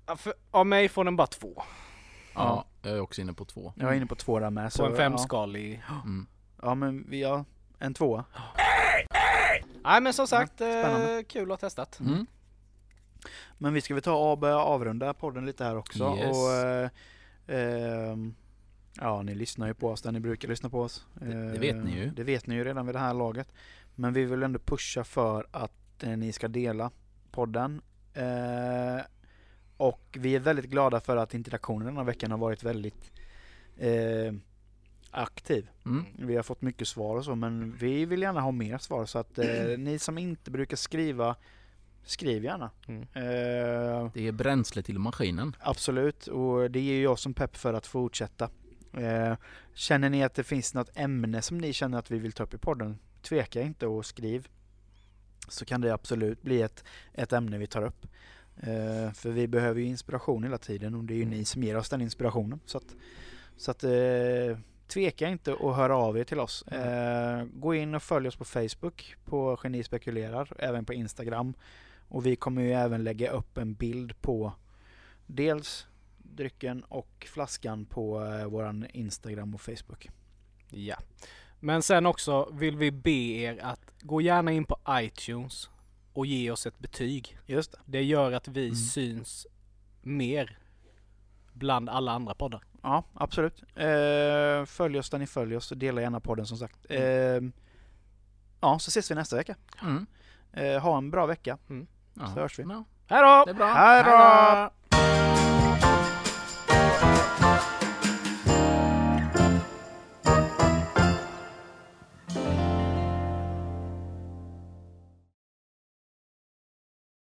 ja, för, av mig får den bara två. Ja, jag är också inne på två. Jag är inne på två där med. På en femskalig. Mm. Ja, ja men vi har en tvåa. Nej men som sagt, spännande. eh, kul att ha testat. Mm. Men vi ska väl ta och börja avrunda podden lite här också. Yes. Och, eh, ehm, ja, ni lyssnar ju på oss där ni brukar lyssna på oss. Det- det vet ni ju. Eh, Det vet ni ju redan vid det här laget. Men vi vill ändå pusha för att eh, ni ska dela podden. Eh, och vi är väldigt glada för att interaktionen den här veckan har varit väldigt aktiv. Mm. Vi har fått mycket svar och så men vi vill gärna ha mer svar så att eh, ni som inte brukar skriva, skriv gärna. Mm. Eh, Det är bränsle till maskinen. absolut och det ger ju jag som pepp för att fortsätta. Eh, känner ni att det finns något ämne som ni känner att vi vill ta upp i podden, tveka inte och skriv. Så kan det absolut bli ett, ett ämne vi tar upp. Eh, för vi behöver ju inspiration hela tiden och det är ju ni som ger oss den inspirationen. Så att, så att eh, tveka inte och höra av er till oss. Eh, gå in och följ oss på Facebook på Geni spekulerar, även på Instagram. Och vi kommer ju även lägga upp en bild på dels drycken och flaskan på eh, våran Instagram och Facebook. Ja. Men sen också vill vi be er att gå gärna in på iTunes och ge oss ett betyg. Just det. Det gör att vi Mm. syns mer bland alla andra poddar. Ja, absolut. Eh, följ oss där ni följer oss och dela gärna podden som sagt. Eh, ja, så ses vi nästa vecka. Mm. Eh, ha en bra vecka. Ja. Så hörs vi. Ja, Hej då! det är bra. Hej då!